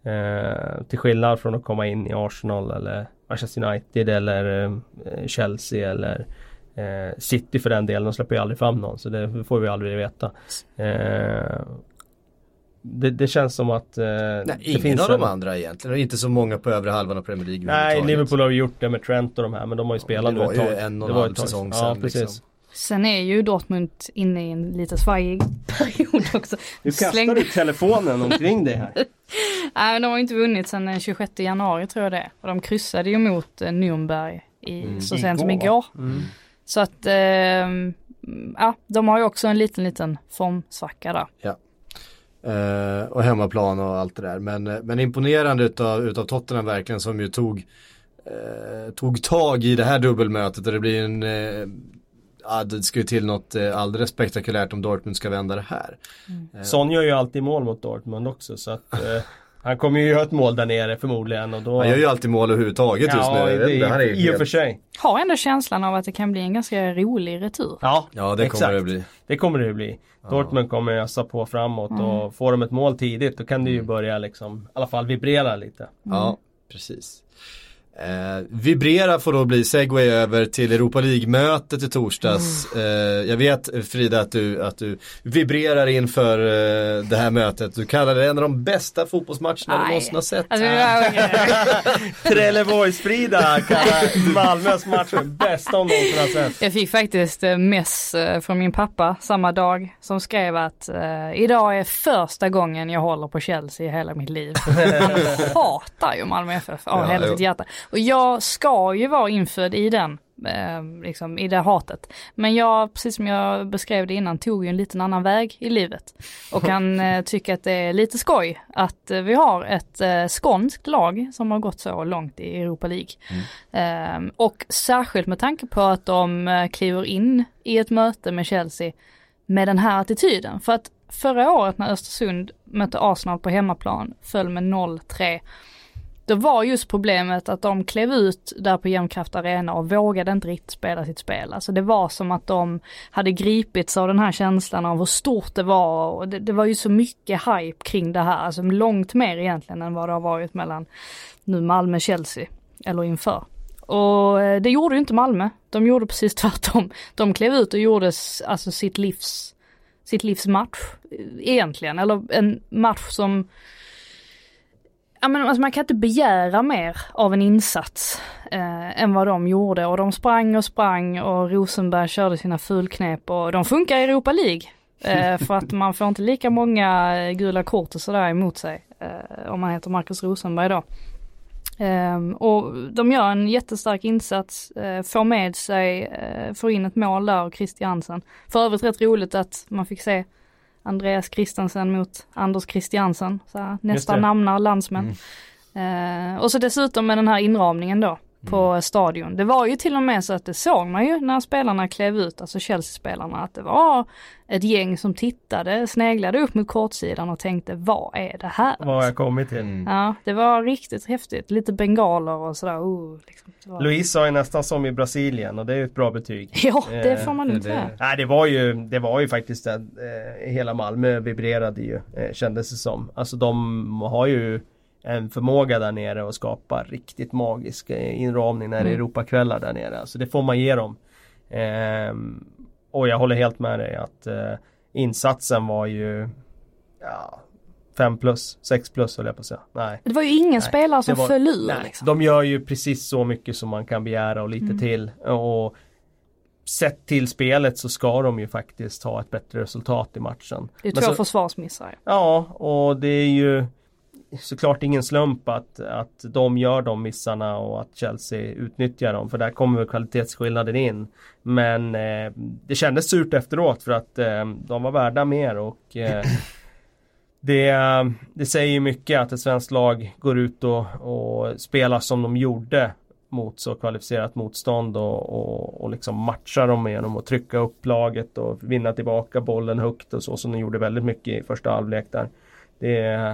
Eh, till skillnad från att komma in i Arsenal eller Manchester United eller eh, Chelsea eller Eh, City för den delen, de släpper ju aldrig fram någon så det får vi aldrig veta. Eh, det, det, känns som att eh, Nej, det ingen finns av en... de andra egentligen. Inte så många på övre halvan av Premier League. Nej, Liverpool har ju gjort det med Trent och de här men de har ju spelat nu ett tag. Det var ju en och en halv säsong sedan. Ja, precis. Liksom. Sen är ju Dortmund inne i en lite svajig period också. Nu kastar Släng... du telefonen omkring dig här. Nej men de har inte vunnit sedan den 26 januari tror jag det Och de kryssade ju mot eh, Nürnberg i, mm. så sent som igår. Mm. Så att, eh, ja, de har ju också en liten, liten formsvacka där. Ja. Eh, och hemmaplan och allt det där. Men, eh, men imponerande utav, utav Tottenham verkligen som ju tog, eh, tog tag i det här dubbelmötet och det blir en eh, Ja, det ska ju till något eh, alldeles spektakulärt om Dortmund ska vända det här. Mm. Son gör ju alltid mål mot Dortmund också så att eh, Han kommer ju göra ett mål där nere förmodligen och då... Han gör ju alltid mål överhuvudtaget just ja, nu. Det, det här är i och för sig. Har ändå känslan av att det kan bli en ganska rolig retur. Ja, ja det exakt. kommer det bli. Det kommer det bli. Ja. Dortmund kommer ösa på framåt mm. och får de ett mål tidigt då kan det ju mm. börja liksom i alla fall vibrera lite. Mm. Ja, precis. Eh, vibrera får då bli segway över till Europa League-mötet i torsdags. Mm. Eh, jag vet Frida att du, att du vibrerar inför eh, det här mötet. Du kallar det en av de bästa fotbollsmatcherna du någonsin har sett. Alltså, Trelleborgs-Frida kallar Malmös match den bästa hon någonsin har sett. Jag fick faktiskt eh, mess eh, från min pappa samma dag som skrev att eh, idag är första gången jag håller på Chelsea i hela mitt liv. Han hatar ju Malmö FF av ja, hela sitt hjärta. Och jag ska ju vara infödd i den, eh, liksom i det hatet. Men jag, precis som jag beskrev det innan, tog ju en liten annan väg i livet. Och kan eh, tycka att det är lite skoj att eh, vi har ett eh, skånskt lag som har gått så långt i Europa League. Mm. Eh, och särskilt med tanke på att de eh, kliver in i ett möte med Chelsea med den här attityden. För att förra året när Östersund mötte Arsenal på hemmaplan föll med 0-3 då var just problemet att de klev ut där på Jämtkraft Arena och vågade inte riktigt spela sitt spel. Alltså det var som att de hade gripits av den här känslan av hur stort det var och det, det var ju så mycket hype kring det här, alltså långt mer egentligen än vad det har varit mellan nu Malmö-Chelsea, eller inför. Och eh, det gjorde ju inte Malmö, de gjorde precis tvärtom. De klev ut och gjorde alltså sitt livs, sitt livs match eh, egentligen, eller en match som Ja men alltså man kan inte begära mer av en insats eh, än vad de gjorde och de sprang och sprang och Rosenberg körde sina fulknep och de funkar i Europa League. Eh, för att man får inte lika många eh, gula kort och sådär emot sig. Eh, om man heter Marcus Rosenberg då. Ehm, och de gör en jättestark insats, eh, får med sig, eh, får in ett mål där och Christiansen. För övrigt rätt roligt att man fick se Andreas Christensen mot Anders Christiansen, så här, nästa namnar landsmän. Mm. Uh, och så dessutom med den här inramningen då på mm. stadion. Det var ju till och med så att det såg man ju när spelarna klev ut, alltså Chelsea-spelarna, att det var ett gäng som tittade, sneglade upp mot kortsidan och tänkte vad är det här? Vad har jag kommit till? Mm. Ja, det var riktigt häftigt. Lite bengaler och sådär. Uh, liksom, var... Louise sa ju nästan som i Brasilien och det är ju ett bra betyg. Ja, det får man inte säga. Nej, det var ju, det var ju faktiskt det. Eh, hela Malmö vibrerade ju, eh, kändes det som. Alltså de har ju en förmåga där nere att skapa riktigt magisk eh, inramning när det är mm. Europakvällar där nere. Så det får man ge dem. Ehm, och jag håller helt med dig att eh, insatsen var ju ja, 5 plus, 6 plus höll jag på att säga. Nej. Det var ju ingen nej. spelare som var, föll ur. Nej, liksom. De gör ju precis så mycket som man kan begära och lite mm. till. Och Sett till spelet så ska de ju faktiskt ha ett bättre resultat i matchen. Det är två försvarsmissar. Ja, och det är ju såklart ingen slump att, att de gör de missarna och att Chelsea utnyttjar dem för där kommer kvalitetsskillnaden in. Men eh, det kändes surt efteråt för att eh, de var värda mer och eh, det, det säger mycket att ett svenskt lag går ut och, och spelar som de gjorde mot så kvalificerat motstånd och, och, och liksom matcha dem genom att trycka upp laget och vinna tillbaka bollen högt och så som de gjorde väldigt mycket i första halvlek där. Det,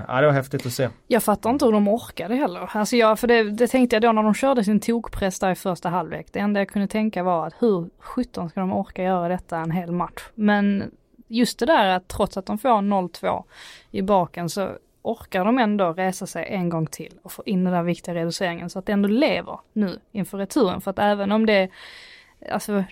ja, det var häftigt att se. Jag fattar inte hur de orkade heller. Alltså jag, för det, det tänkte jag då när de körde sin tokpress där i första halvlek. Det enda jag kunde tänka var att hur sjutton ska de orka göra detta en hel match? Men just det där att trots att de får 0-2 i baken så orkar de ändå resa sig en gång till och få in den där viktiga reduceringen så att det ändå lever nu inför returen. För att även om det alltså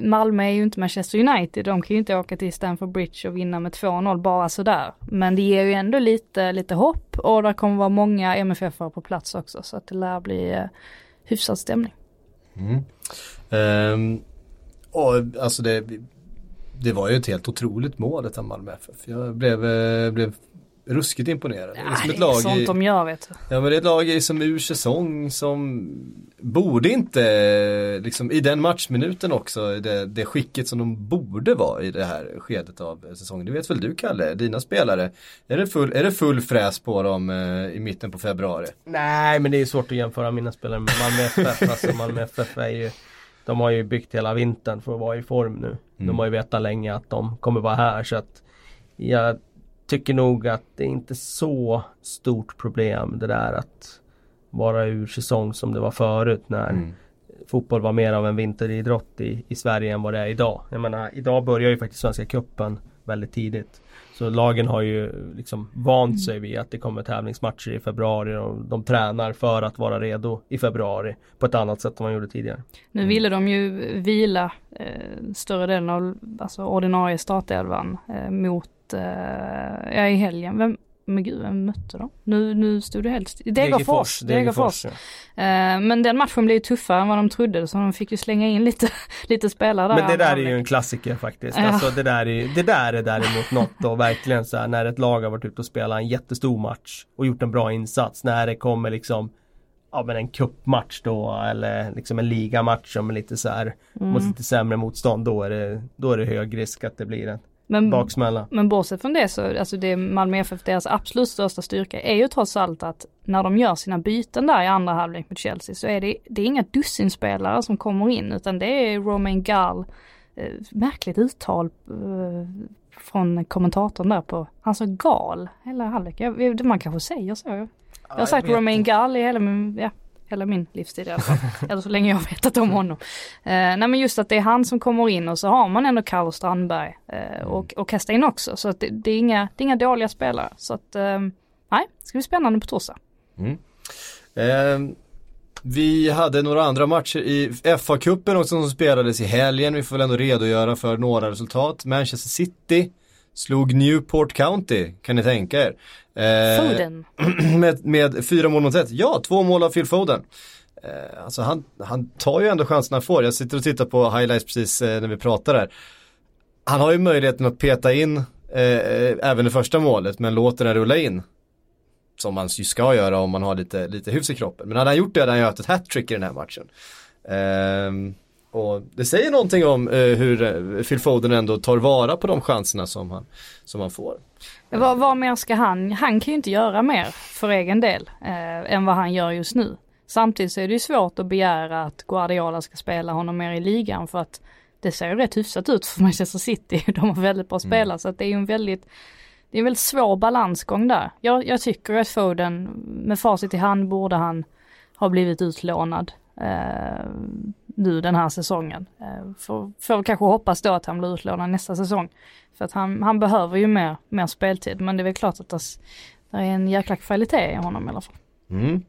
Malmö är ju inte Manchester United, de kan ju inte åka till Stamford Bridge och vinna med 2-0 bara sådär. Men det ger ju ändå lite, lite hopp och det kommer vara många MFF på plats också så att det lär bli eh, hyfsad stämning. Mm. Um, och alltså det, det var ju ett helt otroligt mål detta Malmö FF. Jag blev, eh, blev ruskigt imponerad. Ja, det är, ett lag sånt i, de gör vet. Ja men det är ett lag i som ur säsong som borde inte, liksom i den matchminuten också, det, det skicket som de borde vara i det här skedet av säsongen. Det vet väl du Kalle, dina spelare. Är det full, är det full fräs på dem eh, i mitten på februari? Nej men det är svårt att jämföra mina spelare med Malmö FF. alltså Malmö FF är ju de har ju byggt hela vintern för att vara i form nu. Mm. De har ju vetat länge att de kommer vara här så att jag tycker nog att det är inte så stort problem det där att vara ur säsong som det var förut när mm. fotboll var mer av en vinteridrott i, i Sverige än vad det är idag. Jag menar, idag börjar ju faktiskt Svenska Cupen väldigt tidigt. Så lagen har ju liksom vant sig vid att det kommer tävlingsmatcher i februari och de tränar för att vara redo i februari på ett annat sätt än man gjorde tidigare. Nu ville de ju vila eh, större delen av alltså ordinarie startelvan eh, mot eh, ja i helgen, vem, men gud, vem mötte de? Nu, nu stod det helt still. Degerfors. Degerfors. Ja. Eh, men den matchen blev ju tuffare än vad de trodde så de fick ju slänga in lite, lite spelare där. Men det där är ju en klassiker faktiskt. Ja. Alltså det där är, det där är däremot något och verkligen så här när ett lag har varit ute och spelat en jättestor match och gjort en bra insats. När det kommer liksom ja men en kuppmatch då eller liksom en ligamatch som är lite så här mm. mot lite sämre motstånd då är det, då är det hög risk att det blir en men, baksmälla. Men bortsett från det så, alltså det Malmö FF, deras absolut största styrka är ju trots allt att när de gör sina byten där i andra halvlek mot Chelsea så är det, det är inga dussinspelare som kommer in utan det är Romain Gall, eh, märkligt uttal eh, från kommentatorn där på, han sa gal hela halvlek, jag, man kanske säger så. Jag, jag har sagt Romain Gall i hela min, ja, hela min livstid i alla fall. Eller så länge jag vetat om honom. Eh, nej men just att det är han som kommer in och så har man ändå Carlos Strandberg eh, och, och kasta in också. Så att det, det, är inga, det är inga dåliga spelare. Så att, eh, nej, det ska bli spännande på torsdag. Mm. Eh, vi hade några andra matcher i FA-cupen också som spelades i helgen. Vi får väl ändå redogöra för några resultat. Manchester City slog Newport County, kan ni tänka er. Eh, Foden. med, med fyra mål mot ett. Ja, två mål av Phil Foden. Eh, alltså han, han tar ju ändå chanserna han får. Jag sitter och tittar på highlights precis eh, när vi pratar här. han har ju möjligheten att peta in eh, även det första målet men låter den rulla in. Som man ju ska göra om man har lite, lite hyfs i kroppen. Men hade han gjort det hade han gjort ett hattrick i den här matchen. Och det säger någonting om eh, hur eh, Phil Foden ändå tar vara på de chanserna som han, som han får. Vad, vad mer ska han, han kan ju inte göra mer för egen del eh, än vad han gör just nu. Samtidigt så är det ju svårt att begära att Guardiola ska spela honom mer i ligan för att det ser ju rätt hyfsat ut för Manchester City. De har väldigt bra spelare mm. så att det är ju en väldigt det är en väldigt svår balansgång där. Jag, jag tycker att Foden med facit i hand borde han ha blivit utlånad eh, nu den här säsongen. Eh, får, får kanske hoppas då att han blir utlånad nästa säsong. För att han, han behöver ju mer, mer speltid men det är väl klart att det, det är en jäkla kvalitet i honom i alla fall. Mm.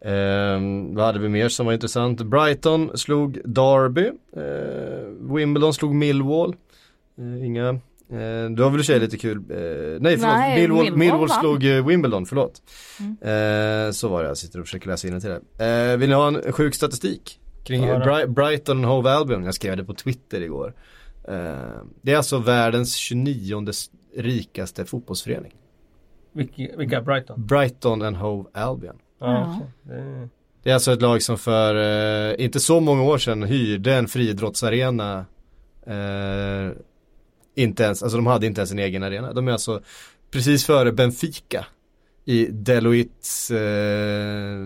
Eh, vad hade vi mer som var intressant? Brighton slog Derby. Eh, Wimbledon slog Millwall. Eh, inga du har väl i lite kul, eh, nej förlåt, nej, Millwall, Millwall, Millwall slog eh, Wimbledon, förlåt. Mm. Eh, så var det, jag sitter och försöker läsa in till det. Eh, vill ni ha en sjuk statistik? Kring ja, Bri Brighton Hove Albion, jag skrev det på Twitter igår. Eh, det är alltså världens 29 rikaste fotbollsförening. Vilka, vilka Brighton? Brighton and Hove Albion. Ja. Det... det är alltså ett lag som för, eh, inte så många år sedan hyrde en friidrottsarena eh, inte ens, alltså de hade inte ens en egen arena. De är alltså precis före Benfica i Deloittes eh,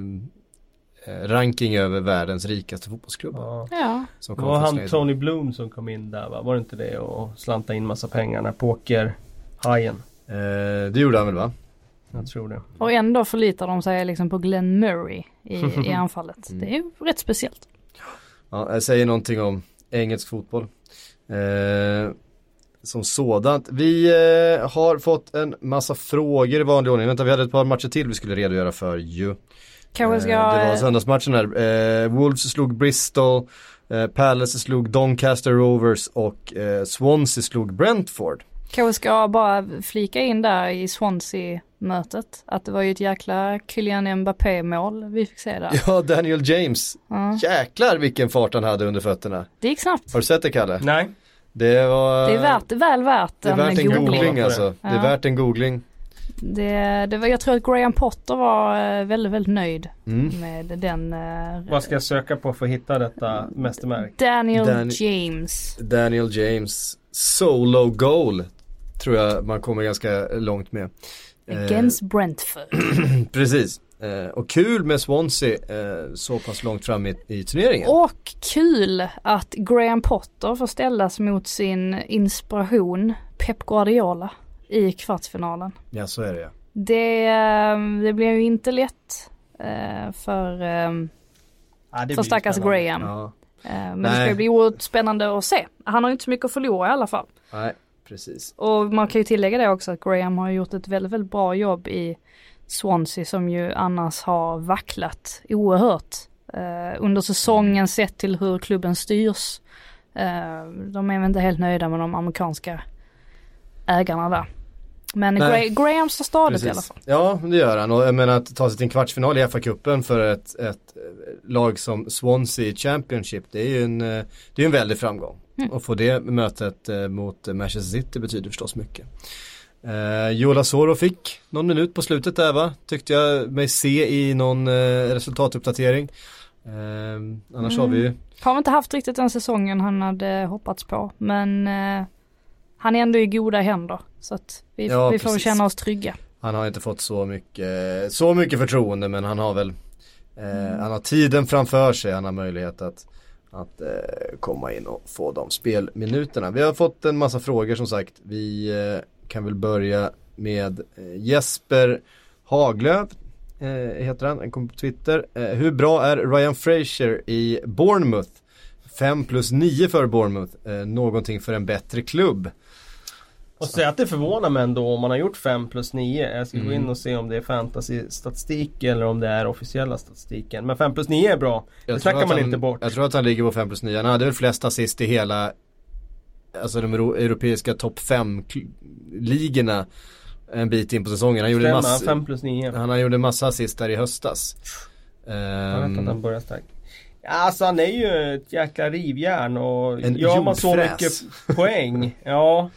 eh ranking över världens rikaste fotbollsklubbar. Ja. Det var han Tony Bloom som kom in där va? Var det inte det? Och slanta in massa pengar när pokerhajen. Eh, det gjorde han väl va? Jag tror det. Och ändå förlitar de sig liksom på Glenn Murray i, i anfallet. Mm. Det är ju rätt speciellt. Ja, jag säger någonting om engelsk fotboll. Eh, som sådant. Vi eh, har fått en massa frågor i vanlig ordning. Vänta, vi hade ett par matcher till vi skulle redogöra för ju. Kanske ska... Eh, det var söndagsmatchen här. Eh, Wolves slog Bristol, eh, Palace slog Doncaster Rovers och eh, Swansea slog Brentford. Kanske ska bara flika in där i Swansea-mötet att det var ju ett jäkla Kylian Mbappé-mål vi fick se där. Ja, Daniel James. Mm. Jäklar vilken fart han hade under fötterna. Det gick snabbt. Har du sett det Kalle? Nej. Det var... Det är värt, väl värt det är värt en googling, googling alltså. Ja. Det är värt en googling. Det, det var, jag tror att Graham Potter var eh, väldigt, väldigt nöjd mm. med den. Uh, Vad ska jag söka på för att hitta detta mästerverk? Daniel Dan James. Daniel James solo goal tror jag man kommer ganska långt med. Against uh, Brentford. Precis. Eh, och kul med Swansea eh, så pass långt fram i, i turneringen. Och kul att Graham Potter får ställas mot sin inspiration Pep Guardiola i kvartsfinalen. Ja så är det ja. Det, eh, det blir ju inte lätt eh, för, ja, för stackars Graham. Ja. Men Nej. det ska bli oerhört spännande att se. Han har ju inte så mycket att förlora i alla fall. Nej, precis. Och man kan ju tillägga det också att Graham har gjort ett väldigt, väldigt bra jobb i Swansea som ju annars har vacklat oerhört eh, under säsongen sett till hur klubben styrs. Eh, de är väl inte helt nöjda med de amerikanska ägarna där. Men Gra Graham står stadigt Precis. i alla fall. Ja, det gör han. Och jag menar att ta sig till en kvartsfinal i FA-cupen för ett, ett lag som Swansea Championship, det är ju en, eh, det är en väldig framgång. Mm. Och få det mötet eh, mot Manchester City betyder förstås mycket. Eh, Jola Soro fick någon minut på slutet där va? Tyckte jag mig se i någon eh, resultatuppdatering. Eh, annars mm. har vi ju Har inte haft riktigt den säsongen han hade hoppats på men eh, han är ändå i goda händer. Så att vi, ja, vi får känna oss trygga. Han har inte fått så mycket, så mycket förtroende men han har väl eh, mm. Han har tiden framför sig, han har möjlighet att att eh, komma in och få de spelminuterna. Vi har fått en massa frågor som sagt. Vi eh, kan väl börja med eh, Jesper Haglöf eh, heter han, han kom på Twitter. Eh, hur bra är Ryan Fraser i Bournemouth? 5 plus 9 för Bournemouth, någonting för en bättre klubb. Och säga att det förvånar mig ändå om man har gjort 5 plus 9. Jag ska mm. gå in och se om det är fantasy-statistik eller om det är officiella statistiken. Men 5 plus 9 är bra. Jag det snackar man han, inte bort. Jag tror att han ligger på 5 plus 9. Han hade väl flest assist i hela alltså de europeiska topp 5-ligorna en bit in på säsongen. Han gjorde, massa, plus 9. han gjorde massa assist där i höstas. Jag vet att han börjar starkt. Alltså han är ju ett jäkla rivjärn och En gör man så mycket poäng, ja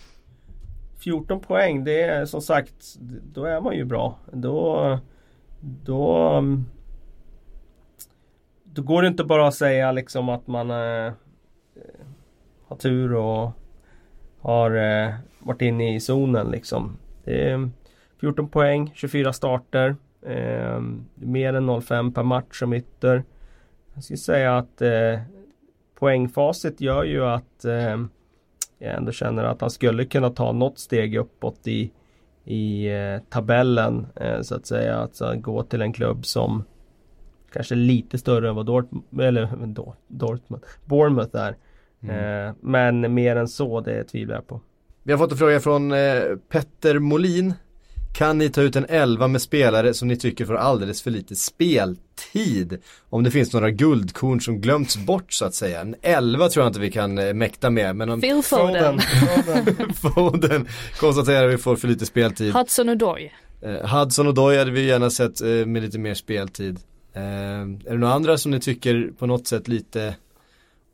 14 poäng, det är som sagt, då är man ju bra. Då, då, då går det inte bara att säga liksom att man eh, har tur och har eh, varit inne i zonen liksom. Det är 14 poäng, 24 starter. Eh, mer än 0,5 per match som ytter. Jag skulle säga att eh, poängfacit gör ju att eh, jag ändå känner att han skulle kunna ta något steg uppåt i, i eh, tabellen eh, så att säga. Alltså gå till en klubb som kanske är lite större än vad Dortmund, eller Dort- Dortmund, Bournemouth är. Eh, men mer än så, det tvivlar jag på. Vi har fått en fråga från eh, Petter Molin. Kan ni ta ut en elva med spelare som ni tycker får alldeles för lite speltid? Om det finns några guldkorn som glömts bort så att säga. En elva tror jag inte vi kan eh, mäkta med. Men om Phil Foden, Foden konstaterar vi får för lite speltid. Hudson Odoi. Eh, Hudson och Doy hade vi gärna sett eh, med lite mer speltid. Eh, är det några andra som ni tycker på något sätt lite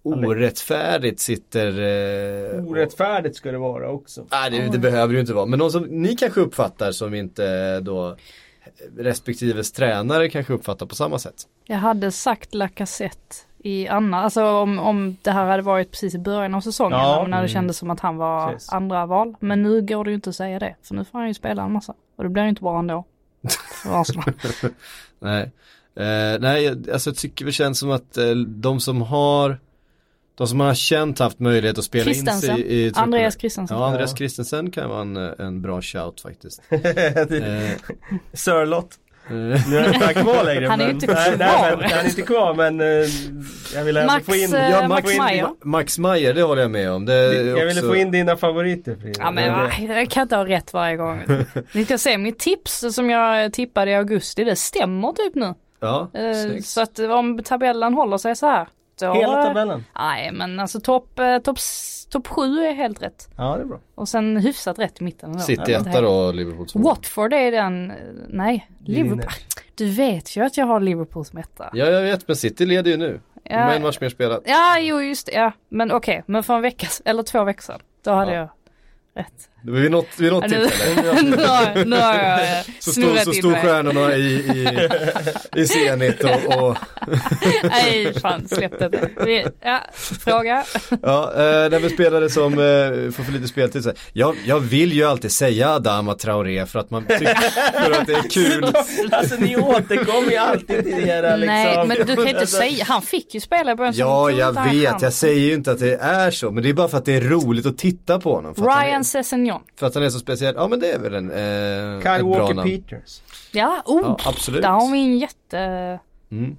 orättfärdigt sitter eh, Orättfärdigt ska det vara också. Nej det, det behöver ju inte vara. Men någon som ni kanske uppfattar som inte då respektives tränare kanske uppfattar på samma sätt. Jag hade sagt Lacazette i Anna, alltså om, om det här hade varit precis i början av säsongen Ja. när det kändes som att han var Precis. andra val. Men nu går det ju inte att säga det, för nu får han ju spela en massa. Och det blir ju inte bra ändå. För Arsenal. Nej, eh, nej alltså jag tycker det känns som att eh, de som har de som har känt haft möjlighet att spela in sig i, i. Andreas Christensen. Ja, Andreas Ja. Christensen kan vara en, en bra shout faktiskt. Det- Eh, Sörlott. eh, Nu är han inte kvar längre. Han är ju men- inte nej, nej, kvar. men, han är inte kvar men eh, jag ville ändå Max, få in, ja, Max Max, Meyer. Ma- Max Meyer, det håller jag med om. Det jag ville också- få in dina favoriter Frida. Ja men det- va, jag kan inte ha rätt varje gång. Ni ska se, mitt tips som jag tippade i augusti, det stämmer typ nu. Ja, snyggt. så att om tabellen håller sig så här. Då, Hela tabellen? Nej men alltså topp top, top 7 är helt rätt. Ja det är bra. Och sen hyfsat rätt i mitten. City Ja, etta då och Liverpool två. Watford är den, nej, Liverpool. Du vet ju att jag har Liverpool som etta. Ja jag vet men City leder ju nu. De har en match mer spelat. Ja, jo just det, ja. Men okej, men för en vecka, eller två veckor sedan, då hade Ja. jag rätt. Det var vid något, vid något tillfälle. nu, har, nu har jag Så stod, snurrat så in stod stjärnorna i, i, i Zenit och, och Nej, fan släpp det. Vi- Ja, fråga. ja, eh, när vi spelade som eh, får för lite speltid så jag, jag vill ju alltid säga Adama Traoré för att man tycker att det är kul. alltså ni återkommer ju alltid till era liksom. Nej, men du kan inte säga, han fick ju spela i början. så Ja, jag han vet, kan. jag säger ju inte att det är så, men det är bara för att det är roligt att titta på honom. För att Sessegnon. för att han är så speciell. Ja men det är väl en, eh, Kyle Walker namn. Peters. Ja, oh, Ja, absolut. där har vi en jätte... Mm.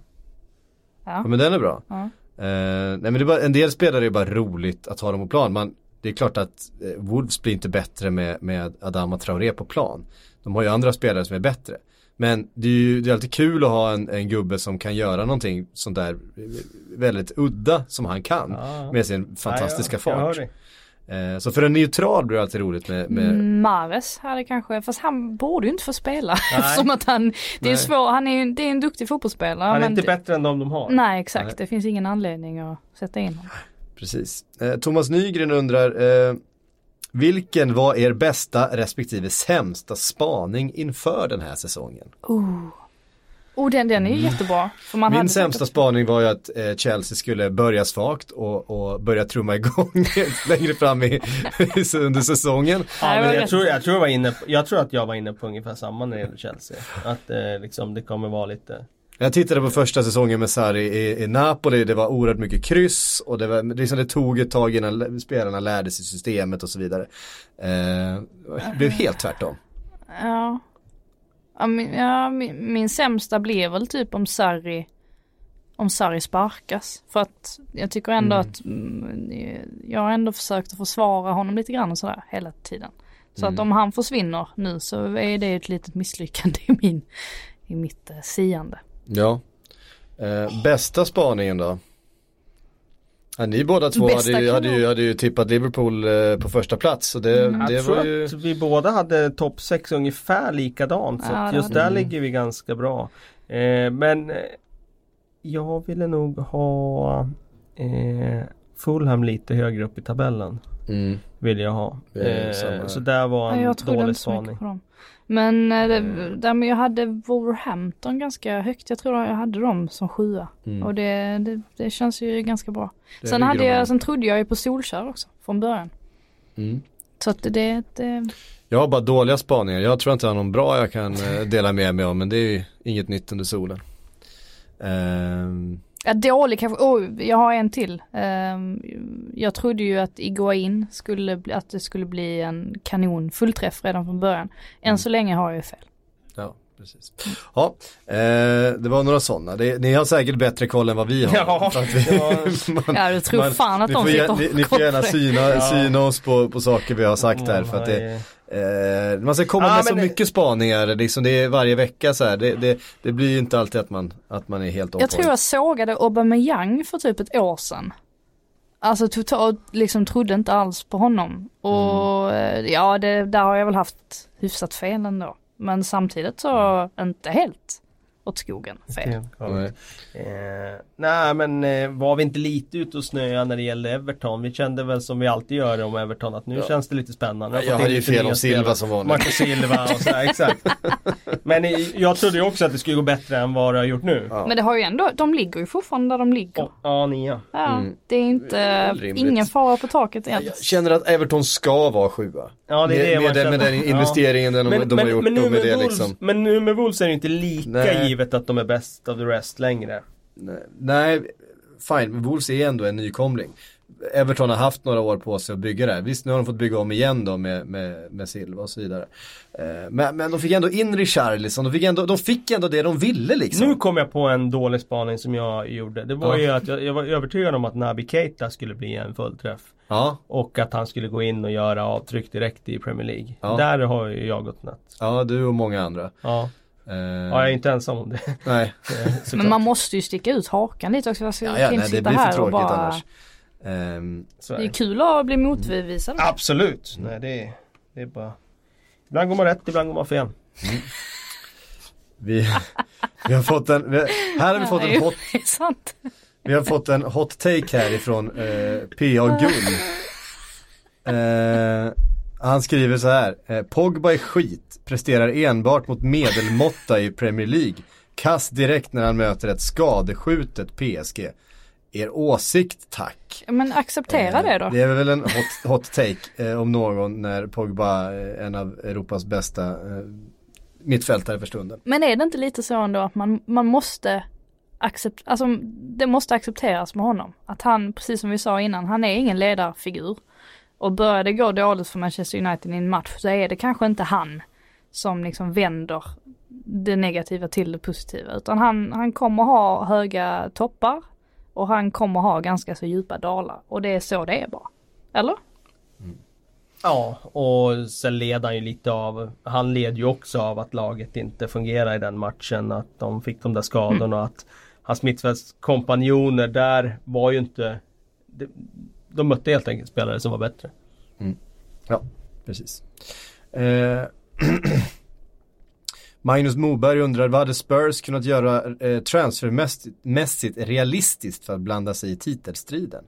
Ja. Ja men den är bra. Ja. Eh, nej men det är bara, en del spelare är bara roligt att ha dem på plan. Man, det är klart att eh, Wolves blir inte bättre med, med Adama Traoré på plan. De har ju andra spelare som är bättre. Men det är ju det är alltid kul att ha en, en gubbe som kan göra någonting sånt där eh, väldigt udda som han kan. Ja. Med sin fantastiska Ja, jag- jag fart. dig. Eh, så för en neutral blir det alltid roligt med, med. Mares hade kanske, fast han borde ju inte få spela. Nej. Eftersom att han, det är svårt, han är ju, det är en duktig fotbollsspelare. Han är men inte bättre än de de har. Nej exakt, Nej. det finns ingen anledning att sätta in honom. Precis. Eh, Thomas Nygren undrar eh, Vilken var er bästa respektive sämsta spaning inför den här säsongen? Oh, oh den, den är ju jättebra. För man Min hade sämsta säkert- spaning var ju att eh, Chelsea skulle börja svagt och, och börja trumma igång längre fram i, under säsongen. Ja, men jag, tror, jag, tror jag, var inne på, jag tror att jag var inne på ungefär samma när det gäller Chelsea. Att eh, liksom, det kommer vara lite Jag tittade på första säsongen med Sarri i, i Napoli, det var oerhört mycket kryss och det, var, liksom det tog ett tag innan spelarna lärde sig systemet och så vidare. Eh, det blev helt tvärtom. Ja. Ja, min, ja min, min sämsta blev väl typ om Sarri om Sarri sparkas. För att jag tycker ändå Mm. att mm, jag har ändå försökt att försvara honom lite grann och sådär hela tiden. Så Mm. att om han försvinner nu så är det ett litet misslyckande i min i mitt eh, siande. Ja. Eh, bästa spaningen då? Ja, ni båda två hade ju, hade, ju, hade ju tippat Liverpool eh, på första plats så det, Mm. det Jag tror ju att vi båda hade topp 6 ungefär likadant. Så Ja, just där vi. ligger vi ganska bra. Eh, men eh, jag ville nog ha eh, Fulham lite högre upp i tabellen. Mm. Vill jag ha. Eh, så där var en jag trodde dålig spaning. Men eh, det, Mm. där med jag hade Wolverhampton ganska högt. Jag tror jag hade dem som sjua. Mm. Och det, det, det känns ju ganska bra. Det Sen, hade de jag, sen trodde jag ju på Solskär också från början. Mm. Så att det, det, Jag har bara dåliga spaningar. Jag tror inte jag har någon bra jag kan eh, dela med mig om men det är ju inget nytt under solen. Ehm, Ja, dålig kanske. Oh, jag har en till. Ehm, jag trodde ju att Iguain skulle bli, att det skulle bli en kanon fullträff redan från början. Än Mm. så länge har jag ju fel. ja, precis. Ja, eh, det var några sådana. Det, ni har säkert bättre koll än vad vi har. Ja, vi, ja. man, Ja, du tror man- fan att ni de sitter och ni, ni får gärna syna, Ja. syna oss på, på saker vi har sagt här för att det, eh, man ska komma Ja, med så det- mycket spaningar, liksom det är varje vecka så här. Det, det, det blir ju inte alltid att man, att man är helt Jag tror jag sågade Aubameyang för typ ett år sedan. Alltså totalt, liksom trodde inte alls på honom. Och Mm. eh, ja, det, där har jag väl haft hyfsat fel ändå. Men samtidigt så inte helt åt skogen fel. Nej. Eh, nej men eh, var vi inte lite ute och snöa när det gällde Everton? Vi kände väl som vi alltid gör om Everton att nu Ja. känns det lite spännande. Jag fått hade ju fel om Silva som vanligt. Marco Silva och sådär, exakt. Men eh, jag trodde ju också att det skulle gå bättre än vad det har gjort nu. Ja. Men det har ju ändå, de ligger ju fortfarande där de ligger. Och, ja, nia. Ja, Mm. det är inte, rimligt. ingen fara på taket än. Jag känner att Everton ska vara sjua. Ja, det är med, det man med, den, med den Ja. investeringen den de, de har gjort men, nu med med det Wolves, liksom. men nu med Wolves är det inte lika Nej. Givet att de är best of the rest längre. Nej, fine, men Wolves är ändå en nykomling. Everton har haft några år på sig att bygga det här. Visst, nu har de fått bygga om igen då med, med, med Silva och så vidare. Eh, Men, men de fick ändå in Richarlison, de fick ändå, de fick ändå det de ville liksom. Nu kom jag på en dålig spaning som jag gjorde. Det var Ja. ju att jag, jag var övertygad om att Naby Keita skulle bli en fullträff. Ja, Och att han skulle gå in och göra avtryck direkt i Premier League. Ja. Där har ju jag gått snett. ja, du och många andra. Ja. Eh, ja, jag är inte ensam om det. Nej. Men man måste ju sticka ut hakan lite också. Jag ska ja, ja, nej det blir för tråkigt bara... annars. Så är Det är kul att bli motbevisad. Absolut. Nej, det är, det är bara... Ibland går man rätt, ibland går man fel. vi, vi har fått en, vi, här har vi fått en hot Det är sant. Vi har fått en hot take här ifrån eh, P.A. Gull. Eh, han skriver så här. Eh, Pogba är skit, presterar enbart mot medelmåtta i Premier League. Kass direkt när han möter ett skadeskjutet PSG. Er åsikt tack. Men acceptera Eh, det då. Det är väl en hot, hot take eh, om någon när Pogba är en av Europas bästa eh, mittfältare för stunden. Men är det inte lite så ändå att man, man måste acceptera, alltså det måste accepteras med honom. Att han, precis som vi sa innan, han är ingen ledarfigur. Och börjar det gå dåligt för Manchester United i en match så är det kanske inte han som liksom vänder det negativa till det positiva. Utan han, han kommer ha höga toppar och han kommer ha ganska så djupa dalar. Och det är så det är bara. Eller? Ja, och sen led han ju lite av Han led ju också av att laget inte fungerade i den matchen. Att de fick de där skadorna och att hans mittfältskompanjoner där var ju inte de, de mötte helt enkelt spelare som var bättre. Ja, precis. Eh, Magnus Moberg undrar, vad hade Spurs kunnat göra eh, transfermässigt realistiskt för att blanda sig i titelstriden?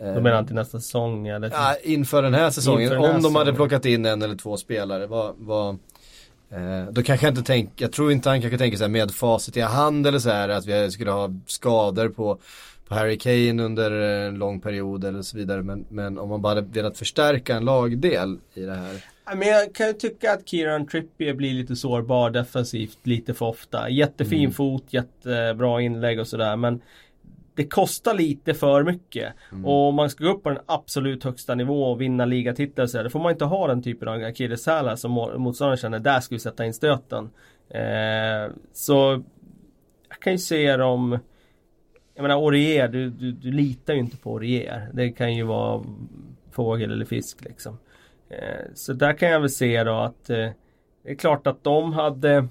Eh, Då menar till nästa säsong eller? ja, inför den här säsongen, den här om de hade säsongen. plockat in en eller två spelare, vad, vad eh, då kanske jag inte tänker, jag tror inte han kanske tänker så här med facit i hand eller så här att vi skulle ha skador på, på Harry Kane under en lång period eller så vidare. Men, men om man bara hade velat förstärka en lagdel i det här. Men jag kan ju tycka att Kieran Trippier blir lite sårbar defensivt lite för ofta. Jättefin Mm. fot, jättebra inlägg och sådär men det kostar lite för mycket. Och om man ska gå upp på den absolut högsta nivå och vinna ligatitlar så här, då får man inte ha den typen av akilleshälar som motståndaren känner, där ska vi sätta in stöten. Eh, så jag kan ju se dem Jag menar Aurier, du, du, du litar ju inte på Aurier. Det kan ju vara fågel eller fisk liksom. Eh, så där kan jag väl se då att eh, det är klart att de hade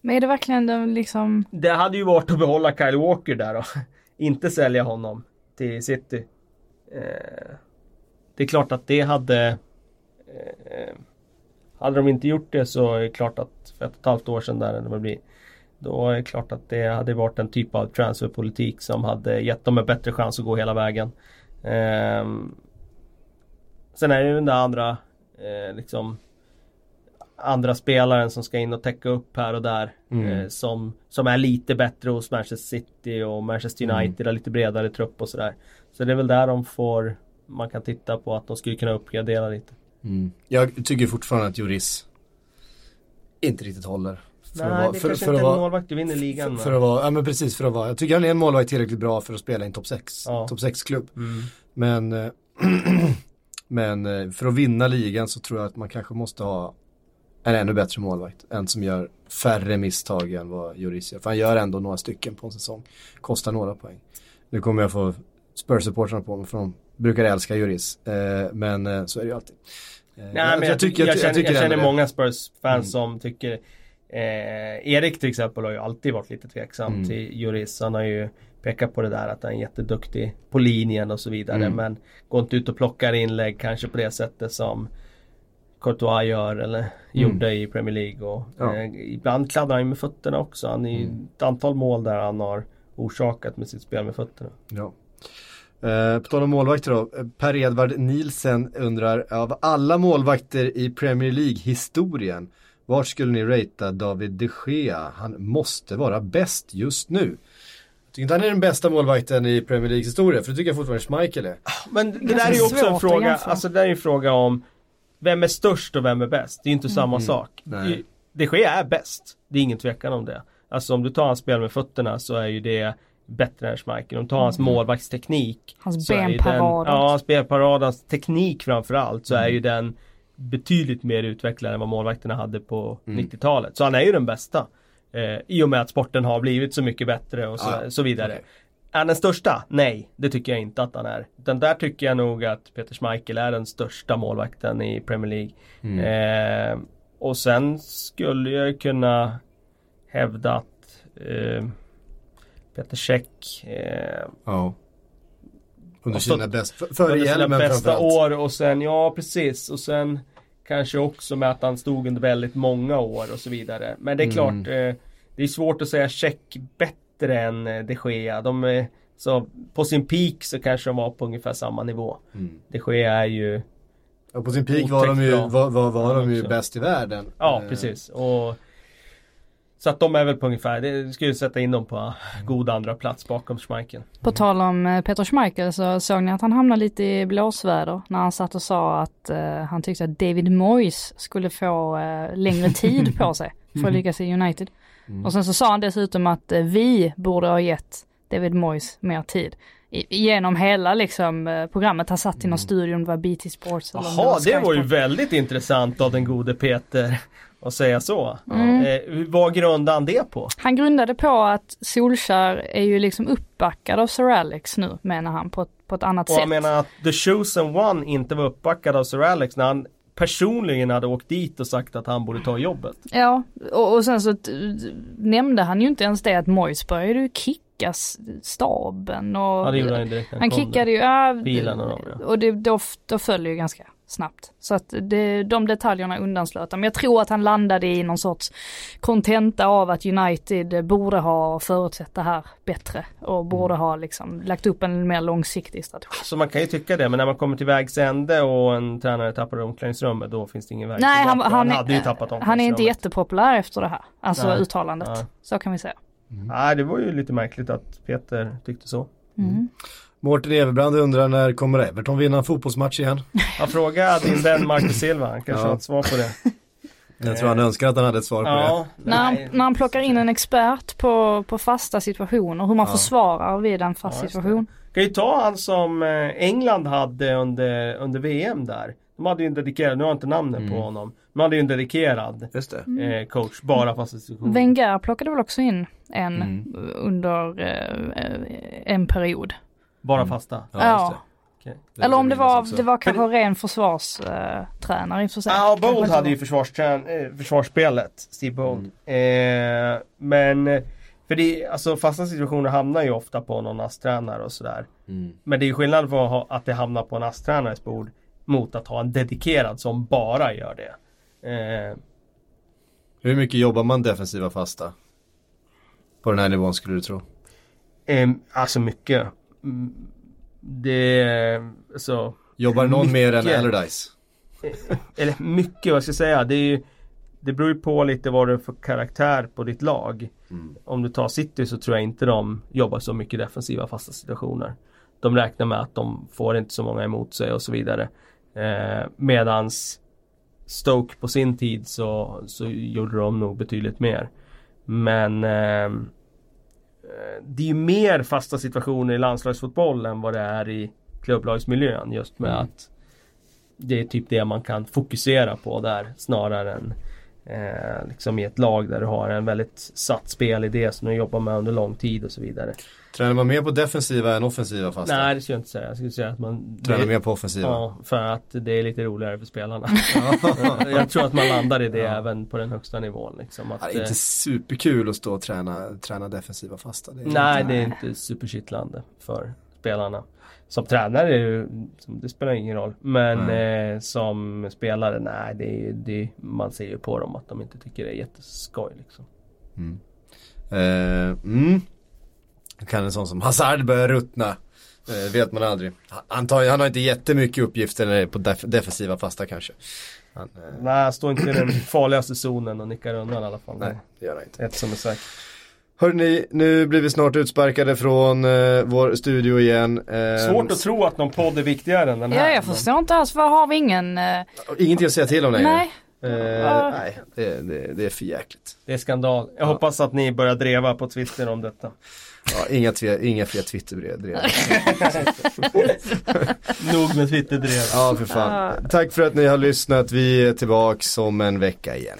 Men är det verkligen de liksom, Det hade ju varit att behålla Kyle Walker där då. Inte sälja honom till City. Eh, det är klart att det hade Hade de inte gjort det så är det klart att för ett och ett halvt år sedan där eller vad det blir Då är det klart att det hade varit en typ av transferpolitik som hade gett dem en bättre chans att gå hela vägen. Sen är det ju den där andra eh, liksom andra spelaren som ska in och täcka upp här och där. Mm. Eh, som, som är lite bättre hos Manchester City och Manchester Mm. United har lite bredare trupp och sådär. Så det är väl där de får man kan titta på att de skulle kunna uppgradera lite. Mm. Jag tycker fortfarande att Juris inte riktigt håller. För Nej, att det för- kanske för inte är en målvakt du vinner ligan För, med. för att vara, ja men precis för att vara, jag tycker han är en målvakt tillräckligt bra för att spela i en topp 6, Ja. topp 6-klubb. Mm. Men, eh, men eh, för att vinna ligan så tror jag att man kanske måste ha en ännu bättre målvakt. En som gör färre misstag än vad Juris gör. För han gör ändå några stycken på en säsong. Kostar några poäng. Nu kommer jag få Spurs-supportrarna på mig för de brukar älska Juris. Eh, men eh, så är det ju alltid. Nej, men jag, tycker, jag, känner, jag känner många Spurs-fans Mm. som tycker eh, Erik till exempel har ju alltid varit lite tveksam Mm. till Juris. Han har ju pekat på det där att han är jätteduktig på linjen och så vidare. Mm. Men går inte ut och plockar inlägg kanske på det sättet som Courtois gör eller gjorde i Premier League. Och, Ja. eh, ibland kladdar han ju med fötterna också. Han är Mm. ett antal mål där han har orsakat med sitt spel med fötterna. Ja. Eh, på tal om målvakter då, eh, Per-Edvard Nielsen undrar, av alla målvakter i Premier League-historien, vart skulle ni ratea David de Gea? Han måste vara bäst just nu. Jag tycker inte han är den bästa målvakten i Premier Leagues historia, för det tycker jag fortfarande Schmeichel är. Men det där är ju också en fråga, alltså det där är ju en fråga om Vem är störst och vem är bäst? Det är inte samma sak. Nej. De Gea är bäst. Det är ingen tvekan om det. Alltså om du tar hans spel med fötterna så är ju det bättre än Schmeichel. Om du tar hans målvaktsteknik. Hans benparad. Ja, hans benparad, hans teknik framförallt så är ju den betydligt mer utvecklad än vad målvakterna hade på 90-talet. Så han är ju den bästa. Eh, I och med att sporten har blivit så mycket bättre och så, Ja, så vidare. okej. Är han den största? Nej, det tycker jag inte att han är. Utan där tycker jag nog att Peter Schmeichel är den största målvakten i Premier League. Eh, och sen skulle jag kunna hävda att eh, Peter Käck eh, Ja. Under sina bästa, före under sina bästa år och sen, ja precis. Och sen kanske också med att han stod under väldigt många år och så vidare. Men det är Mm. klart, eh, det är svårt att säga Käck bättre än eh, de Gea. De är, så på sin peak så kanske de var på ungefär samma nivå. Mm. De Gea är ju, Och på sin peak var de ju, var, var, var Ja, de ju bäst i världen. ja Eh, precis. Och så att de är väl på ungefär, det skulle sätta in dem på god andra plats bakom Schmeichel. På tal om eh, Peter Schmeichel så såg ni att han hamnade lite i blåsväder när han satt och sa att eh, han tyckte att David Moyes skulle få eh, längre tid på sig för att lyckas i United. Och sen så sa han dessutom att eh, vi borde ha gett David Moyes mer tid. I, genom hela liksom eh, programmet, han satt i någon studio, om det var BT Sports Jaha, Sky det var ju väldigt intressant av den gode Peter att säga så. Mm. Eh, vad grundade han det på? Han grundade på att Solskär är ju liksom uppbackad av Sir Alex nu, menar han, på, ett- på ett annat Och sätt. jag menar att The Chosen One inte var uppbackad av Sir Alex när han personligen hade åkt dit och sagt att han borde ta jobbet. Ja, och, och sen så nämnde han ju inte ens det att Moyes började ju kicka s- staben och Ja, det gjorde han direkt han kom kickade ju, ja, Bilen och dem, ja. och det, då, då föll ju ganska snabbt. Så att det, de detaljerna undanslöt han. Men jag tror att han landade i någon sorts kontenta av att United borde ha förutsett det här bättre och borde ha liksom lagt upp en mer långsiktig strategi. Så man kan ju tycka det, men när man kommer till vägs ände och en tränare tappar omklädningsrummet, då finns det ingen väg Nej, han, tillbaka. han, hade ju tappat han är inte jättepopulär efter det här. Alltså Nej. uttalandet. Nej. Så kan vi säga. Nej, det var ju lite märkligt att Peter tyckte så. Mm. Mårten Everbrand undrar när kommer Everton vinna en fotbollsmatch igen? Han frågade din vän Marcus Silva, han kanske Ja. har ett svar på det. Jag tror han önskar att han hade ett svar på det. När han, när han plockar in en expert på, på fasta situationer, hur man Ja. försvarar vid en fast Ja, situation. Kan ju ta han som eh, England hade under, under VM där. De hade ju en dedikerad, nu har jag inte namnet Mm. på honom. De hade ju en dedikerad Just det. eh, coach, bara fasta situationer. Wenger plockade väl också in en Mm. under eh, en period. Bara fasta. Ja, Ja. Det Eller om det var, det var kanske ren försvarstränare i och för sig. Ja, Kanske Bold hade ju försvarsträn- eh, försvarsspelet, Steve Bold. Mm. Eh, men, för det, alltså fasta situationer hamnar ju ofta på någon ASS-tränare och sådär. Mm. Men det är ju skillnad på att det hamnar på en ASS-tränares bord mot att ha en dedikerad som bara gör det. Eh, Hur mycket jobbar man defensiva fasta? på den här nivån skulle du tro? Eh, alltså mycket. Mm, det, alltså. Jobbar någon mycket, mer än Allardyce? Eller mycket, vad ska jag säga. Det, är ju, det beror ju på lite vad du är för karaktär på ditt lag. Mm. Om du tar City så tror jag inte de jobbar så mycket defensiva fasta situationer. De räknar med att de får inte så många emot sig och så vidare. Eh, medans Stoke på sin tid så, så gjorde de nog betydligt mer. Men eh, det är ju mer fasta situationer i landslagsfotboll än vad det är i klubblagsmiljön just med mm. att det är typ det man kan fokusera på där snarare än eh, liksom i ett lag där du har en väldigt satt spelidé som du jobbar med under lång tid och så vidare. Tränar man mer på defensiva än offensiva fasta? Nej det skulle jag inte säga. Jag skulle säga att man Tränar mer på offensiva? Ja, för att det är lite roligare för spelarna. jag tror att man landar i det ja. även på den högsta nivån. Liksom, att, det är inte superkul att stå och träna, träna defensiva fasta. Det nej, inte, det är inte superkittlande för spelarna. Som tränare, det spelar ingen roll. Men eh, som spelare, nej, det, det, man ser ju på dem att de inte tycker det är jätteskoj. Liksom. Mm. Eh, mm. Kan en sån som Hazard börja ruttna? Eh, vet man aldrig. Han, tar, han har inte jättemycket uppgifter på def defensiva fasta kanske. Han, eh... Nej, han står inte i den farligaste zonen och nickar undan i alla fall. Nej, det gör han inte. Ett som är säkert. Hörrni, nu blir vi snart utsparkade från eh, vår studio igen. Eh, Svårt att tro att någon podd är viktigare än den här. Ja, jag förstår inte alls. Vad har vi ingen... Eh... Ingenting att säga till om längre. Nej. Eh, nej, det, det, det, är för jäkligt. Det är skandal. Jag ja. hoppas att ni börjar dreva på Twitter om detta. Ja, inga, tve, inga fler Twitterbrev. Nog med Twitterdrev. Ja, för fan. Tack för att ni har lyssnat. Vi är tillbaks om en vecka igen.